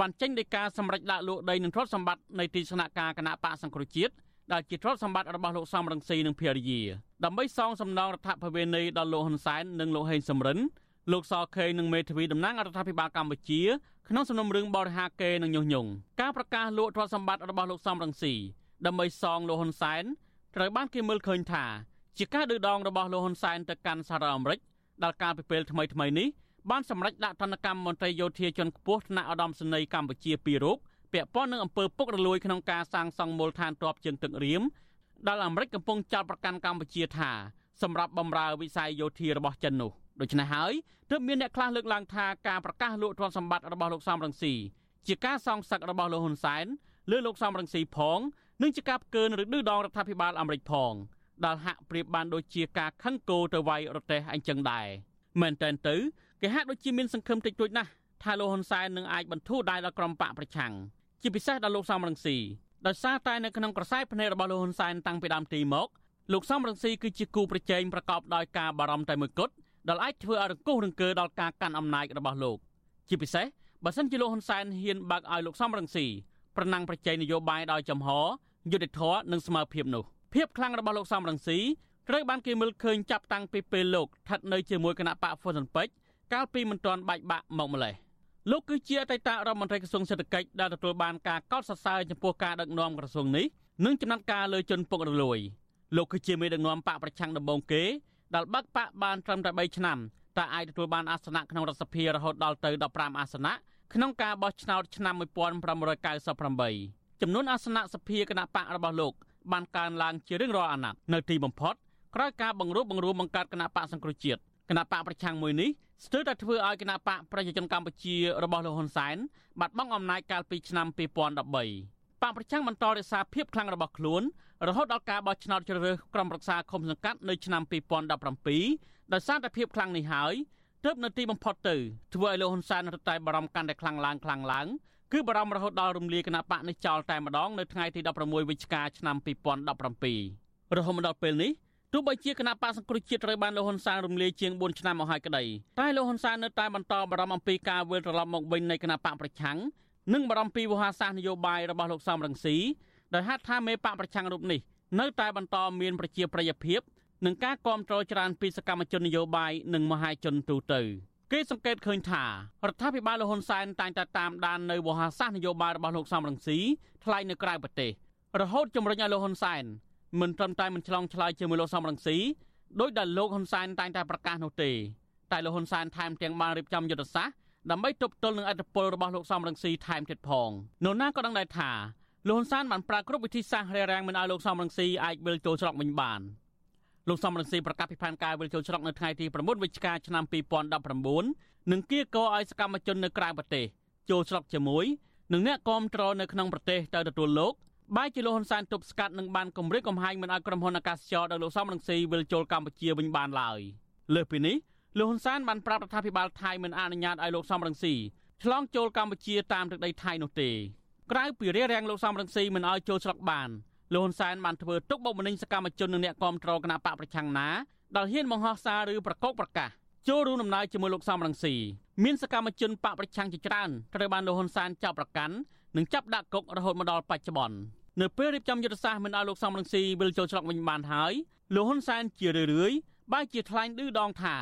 បានចេញដីកាសម្រេចដាក់លក់ដីនិងទ្រព្យសម្បត្តិនៃទីស្នាក់ការគណៈបកសង្គ្រោះជាតិដែលជាទ្រព្យសម្បត្តិរបស់លោកសំរងស៊ីនិងភរិយាដើម្បីសងសំណងរដ្ឋភវេនីដល់លោកហ៊ុនសែននិងលោកហេងសំរិនលោកសខេងនិងមេធាវីតំណាងរដ្ឋាភិបាលកម្ពុជាក្នុងសំណុំរឿងបរិហាកេនិងញុះញង់ការប្រកាសលក់ទ្រព្យសម្បត្តិរបស់លោកសំរងស៊ីដើម្បីសងលោកហ៊ុនសែនត្រូវបានគេមើលឃើញថាជាការឌឺដងរបស់លោកហ៊ុនសែនទៅកាន់សហរដ្ឋអាមេរិកដែលកាលពីពេលថ្មីថ្មីនេះ បានសម្រេចដាក់ទណ្ឌកម្មមន្ត្រីយោធាជាន់ខ្ពស់ថ្នាក់ឧត្តមសេនីយ៍កម្ពុជាពីររូបពាក់ព័ន្ធនឹងអំពើពុករលួយក្នុងការសាងសង់មូលដ្ឋានទ័ពជើងទឹករៀមដែលអាមេរិកកំពុងចោទប្រកាន់កម្ពុជាថាសម្រាប់បំរើវិស័យយោធារបស់ចិននោះដូច្នេះហើយទើបមានអ្នកខ្លះលើកឡើងថាការប្រកាសលក់ទ្រព្យសម្បត្តិរបស់លោកសំរងស៊ីជាការសងសឹករបស់លោកហ៊ុនសែនលើលោកសំរងស៊ីផងនិងជាការផ្កើនឬឌឺដងរដ្ឋាភិបាលអាមេរិកផងដែលហាក់ប្រៀបបានដូចជាការខឹងគោទៅវាយរទេះអញ្ចឹងដែរមែនតើទៅ គេហាក់ដូចជាមានសង្ឃឹមតិចតួចណាស់ថាលោកហ៊ុនសែននឹងអាចបន្ធូរដៃដល់ក្រុមបកប្រឆាំងជាពិសេសដល់លោកសំរងស៊ីដោយសារតែនៅក្នុងក្រសែភ្នែករបស់លោកហ៊ុនសែនតាំងពីដើមទីមកលោកសំរងស៊ីគឺជាគូប្រជែងប្រកបដោយការបារម្ភតែមួយគត់ដែលអាចធ្វើឲ្យរង្គោះរង្គើដល់ការកាន់អំណាចរបស់លោកជាពិសេសបើសិនជាលោកហ៊ុនសែនហ៊ានបើកឲ្យលោកសំរងស៊ីប្រណាំងប្រជែងនយោបាយដោយចំហយុទ្ធធរនិងស្មើភាពនោះភាពខ្លាំងរបស់លោកសំរងស៊ីត្រូវបានគេមើលឃើញចាប់តាំងពីពេលលោកស្ថិតនៅជាមួយគណៈបកហ្វុនស៊ិនពេជ្រ កាលពីមិនទាន់បែកបាក់មកម្លេះលោកគឺជាអតីតរដ្ឋមន្ត្រីក្រសួងសេដ្ឋកិច្ចដែលទទួលបានការកោតសរសើរចំពោះការដឹកនាំក្រសួងនេះនិងចំណាត់ការលើជនពុករលួយលោកគឺជាមេដឹកនាំបកប្រឆាំងដំបូងគេដែលបាក់បកបានត្រឹមតែ3ឆ្នាំតែអាចទទួលបានអាសនៈក្នុងរដ្ឋសភារហូតដល់ទៅ15អាសនៈក្នុងការបោះឆ្នោតឆ្នាំ1598ចំនួនអាសនៈសភាគណៈបករបស់លោកបានកើនឡើងជារៀងរាល់អាណត្តិនៅទីបំផុតក្រោយការបង្រួបបង្រួមបង្កើតគណៈបកសង្គ្រោះជាតិគណៈបកប្រឆាំងមួយនេះ ស្ទើរតែធ្វើឲ្យគណៈបកប្រជាជនកម្ពុជារបស់លោកហ៊ុនសែនបាត់បង់អំណាចកាលពីឆ្នាំ2013បកប្រឆាំងបន្តរក្សាភាពខ្លាំងរបស់ខ្លួនរហូតដល់ការបោះឆ្នោតជ្រើសរើសក្រុមប្រឹក្សាឃុំសង្កាត់នៅឆ្នាំ2017ដោយសារតែភាពខ្លាំងនេះហើយទើបនៅទីបំផុតទៅធ្វើឲ្យលោកហ៊ុនសែនរត់តែបារម្ភកាន់តែខ្លាំងឡើងខ្លាំងឡើងគឺបារម្ភរហូតដល់រំលាយគណៈបកនេះចោលតែម្ដងនៅថ្ងៃទី16វិច្ឆិកាឆ្នាំ2017រហូតមកដល់ពេលនេះ ទោះបីជាគណៈបកសង្គ្រោះជាតិត្រូវបានលោកហ៊ុនសែនរំលាយជាង4ឆ្នាំមកហើយក្តីតែលោកហ៊ុនសែននៅតែបន្តបារម្ភអំពីការវិលត្រឡប់មកវិញនៃគណៈបកប្រឆាំងនិងបារម្ភពីវោហារសាស្ត្រនយោបាយរបស់លោកសំរងស៊ីដោយហេតុថាមេបកប្រឆាំងរូបនេះនៅតែបន្តមានប្រជាប្រិយភាពនិងការគាំទ្រច្រើនពីសកម្មជននយោបាយនិងមហាជនទូទៅគេសង្កេតឃើញថារដ្ឋាភិបាលលោកហ៊ុនសែនតែងតែតាមដាននៅវោហារសាស្ត្រនយោបាយរបស់លោកសំរងស៊ីថ្លែងនៅក្រៅប្រទេសរហូតជំរុញឲ្យលោកហ៊ុនសែន មិនត្រឹមតែមិនឆ្លងឆ្លើយជាមួយលោកសំរងស៊ីដោយដែលលោកហ៊ុនសែនតែងតែប្រកាសនោះទេតែលោកហ៊ុនសែនថែមទាំងបានរៀបចំយុទ្ធសាស្ត្រដើម្បីទប់ទល់នឹងអធិបុលរបស់លោកសំរងស៊ីថែមទៀតផងនោះណាក៏ដឹងដែរថាលោកហ៊ុនសែនបានប្រើគ្រប់វិធីសាស្ត្ររារាំងមិនឲ្យលោកសំរងស៊ីអាចវិលចូលច្រកវិញបានលោកសំរងស៊ីប្រកាសពីផែនការវិលចូលច្រកនៅថ្ងៃទី9វិច្ឆិកាឆ្នាំ2019និងគៀកោឲ្យសកម្មជននៅក្រៅប្រទេសចូលច្រកជាមួយនឹងអ្នកគាំទ្រនៅក្នុងប្រទេសទៅទទួលលោក បែរជាលោកហ៊ុនសែនទប់ស្កាត់និងបានគម្រាមកំហែងមិនឲ្យក្រុមហ៊ុនអាកាសចរដោយលោកសំរងស៊ីវិលចូលកម្ពុជាវិញបានឡើយលើសពីនេះលោកហ៊ុនសែនបានប្រាប់រដ្ឋាភិបាលថៃមិនអនុញ្ញាតឲ្យលោកសំរងស៊ីឆ្លងចូលកម្ពុជាតាមទឹកដីថៃនោះទេក្រៅពីរារាំងលោកសំរងស៊ីមិនឲ្យចូលស្រុកបានលោកហ៊ុនសែនបានធ្វើទុកបុកម្នេញសកម្មជននិងអ្នកគាំទ្រគណៈបកប្រឆាំងណាដែលហ៊ានបង្ហោះសារឬប្រកោកប្រកាសចូលរួមដំណើរជាមួយលោកសំរងស៊ីមានសកម្មជនបកប្រឆាំងជាច្រើនត្រូវបានលោកហ៊ុនសែនចាប់ប្រកាន់ និងចាប់ដាក់គុករហូតមកដល់បច្ចុប្បន្ននៅពេលរៀបចំយុទ្ធសាស្ត្រមិនឲ្យលោកសំរងស៊ីវិលចូលច្រកវិញបានហើយលោកហ៊ុនសែនជារឿយៗបែរជាថ្លែងឌឺដងថា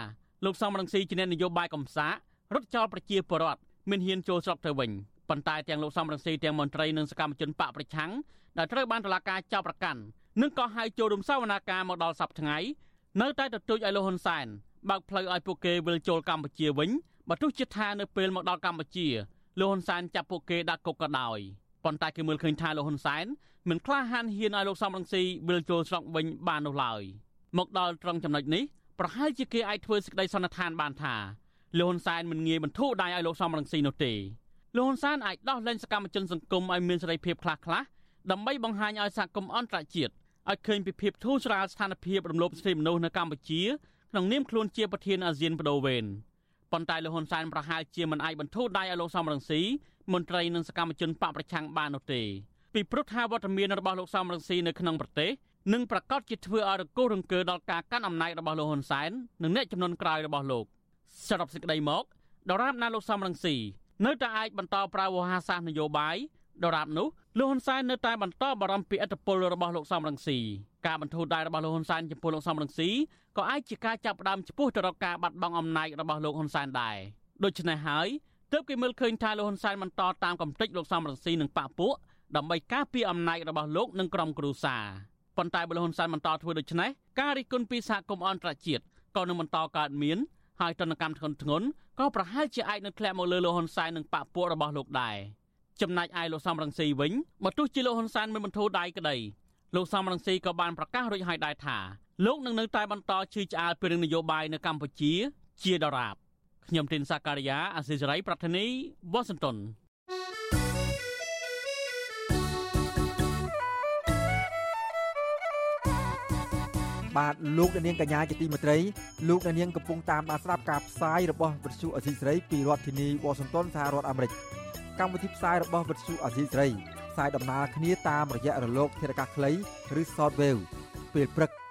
លោកសំរងស៊ីជាអ្នកនយោបាយកំសាករត់ចោលប្រជាពលរដ្ឋមិនហ៊ានចូលច្រកទៅវិញប៉ុន្តែទាំងលោកសំរងស៊ីទាំងមន្ត្រីនិងសកម្មជនបកប្រឆាំងដែលត្រូវបានតុលាការចោទប្រកាន់និងក៏ហៅចូលរំសាវនាការមកដល់សប្តាហ៍ថ្ងៃនៅតែទទូចឲ្យលោកហ៊ុនសែនបើកផ្លូវឲ្យពួកគេវិលចូលកម្ពុជាវិញបើទោះជាថានៅពេលមកដល់កម្ពុជា លោកហ៊ុនសែនចាប់ពួកគេដាក់គុកក៏ដោយប៉ុន្តែគេមើលឃើញថាលោកហ៊ុនសែនមិនក្លាហានហ៊ានឲ្យលោកសំរងស៊ីវិលចូលស្រុកវិញបាននោះឡើយមកដល់ត្រង់ចំណុចនេះប្រហែលជាគេអាចធ្វើសេចក្តីសន្និដ្ឋានបានថាលោកហ៊ុនសែនមិនងាយបន្ធូរដៃឲ្យលោកសំរងស៊ីនោះទេលោកហ៊ុនសែនអាចដោះលែងសកម្មជនសង្គមឲ្យមានសេរីភាពខ្លះៗដើម្បីបង្ហាញឲ្យសហគមន៍អន្តរជាតិឲ្យឃើញពីភាពធូរស្រាលស្ថានភាពរំលោភសិទ្ធិមនុស្សនៅកម្ពុជាក្នុងនាមខ្លួនជាប្រធានអាស៊ានបដូវវេន ប៉ុន្តែលោកហ៊ុនសែនប្រហែលជាមិនអាចបន្ធូរដៃឲ្យលោកសំរងស៊ីមន្ត្រីនិងសកម្មជនបកប្រឆាំងបាននោះទេពីព្រោះថាវត្តមានរបស់លោកសំរងស៊ីនៅក្នុងប្រទេសនឹងប្រកាសជាធ្វើឲ្យរង្គោះរង្គើដល់ការកាន់អំណាចរបស់លោកហ៊ុនសែននិងអ្នកចំនួនក្រោយរបស់លោកសរុបសេចក្តីមកដរាបណាលោកសំរងស៊ីនៅតែអាចបន្តប្រើវោហារសាស្ត្រនយោបាយដរាបនោះលោកហ៊ុនសែននៅតែបន្តបារម្ភពីឥទ្ធិពលរបស់លោកសំរងស៊ីការបន្ធូរដៃរបស់លោកហ៊ុនសែនចំពោះលោកសំរងស៊ី ក៏អាចជាការចាប់ផ្ដើមចំពោះទៅរកការបាត់បង់អំណាចរបស់លោកហ៊ុនសែនដែរដូច្នេះហើយទើបគេមើលឃើញថាលោកហ៊ុនសែនបន្តតាមកំតិចលោកសំរងស៊ីនិងបពពួកដើម្បីការពារអំណាចរបស់លោកនិងក្រុមគ្រួសារប៉ុន្តែបើលោកហ៊ុនសែនបន្តធ្វើដូច្នេះការរិះគន់ពីសហគមន៍អន្តរជាតិក៏នឹងបន្តកើតមានហើយទណ្ឌកម្មធ្ងន់ធ្ងរក៏ប្រហែលជាអាចនឹងធ្លាក់មកលើលោកហ៊ុនសែននិងបពពួករបស់លោកដែរចំណែកឯលោកសំរងស៊ីវិញបើទោះជាលោកហ៊ុនសែនមិនបន្ធូរដៃក្តីលោកសំរងស៊ីក៏បានប្រកាសរួចហើយដែរថា លោកនឹងនៅតែបន្តជឿឆ្អាលពីរឿងនយោបាយនៅកម្ពុជា ជាដរាបខ្ញុំទីនសាការីយ៉ាអសិសរីប្រធានីវ៉ាស៊ីនតោនបាទលោកនាងកញ្ញាជាទីមេត្រីលោកនាងកំពុងតាមដានស្ដាប់ការផ្សាយរបស់វិទ្យុអសីសេរីពីរដ្ឋធានីវ៉ាស៊ីនតោនសហរដ្ឋអាមេរិកកម្មវិធីផ្សាយរបស់វិទ្យុអសីសេរីផ្សាយដំណើរគ្នាតាមរយៈរលកធារកាសខ្លីឬ Shortwave ពេលព្រឹក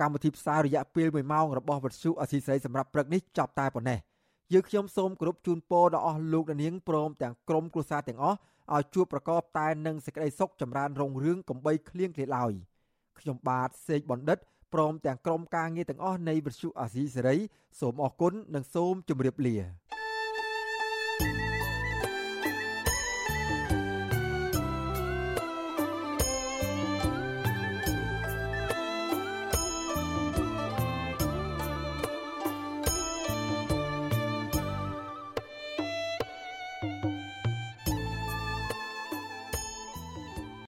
កម្មវិធីផ្សាយរយៈពេល1ម៉ោងរបស់វិទ្យុអសីស្រីសម្រាប់ព្រឹកនេះចប់តែប៉ុណ្ណេះយើងខ្ញុំសូមគោរពជូនពរដល់អស់លោកអ្នកនាងព្រមទាំងក្រុមគ្រួសារទាំងអស់ឲ្យជួបប្រកបតែនឹងសេចក្តីសុខចម្រើនរុងរឿងកំបីគ្លៀងគ្លាឡើយខ្ញុំបាទសេកបណ្ឌិតព្រមទាំងក្រុមការងារទាំងអស់នៃវិទ្យុអាស៊ីសេរីសូមអរគុណនិងសូមជម្រាបលា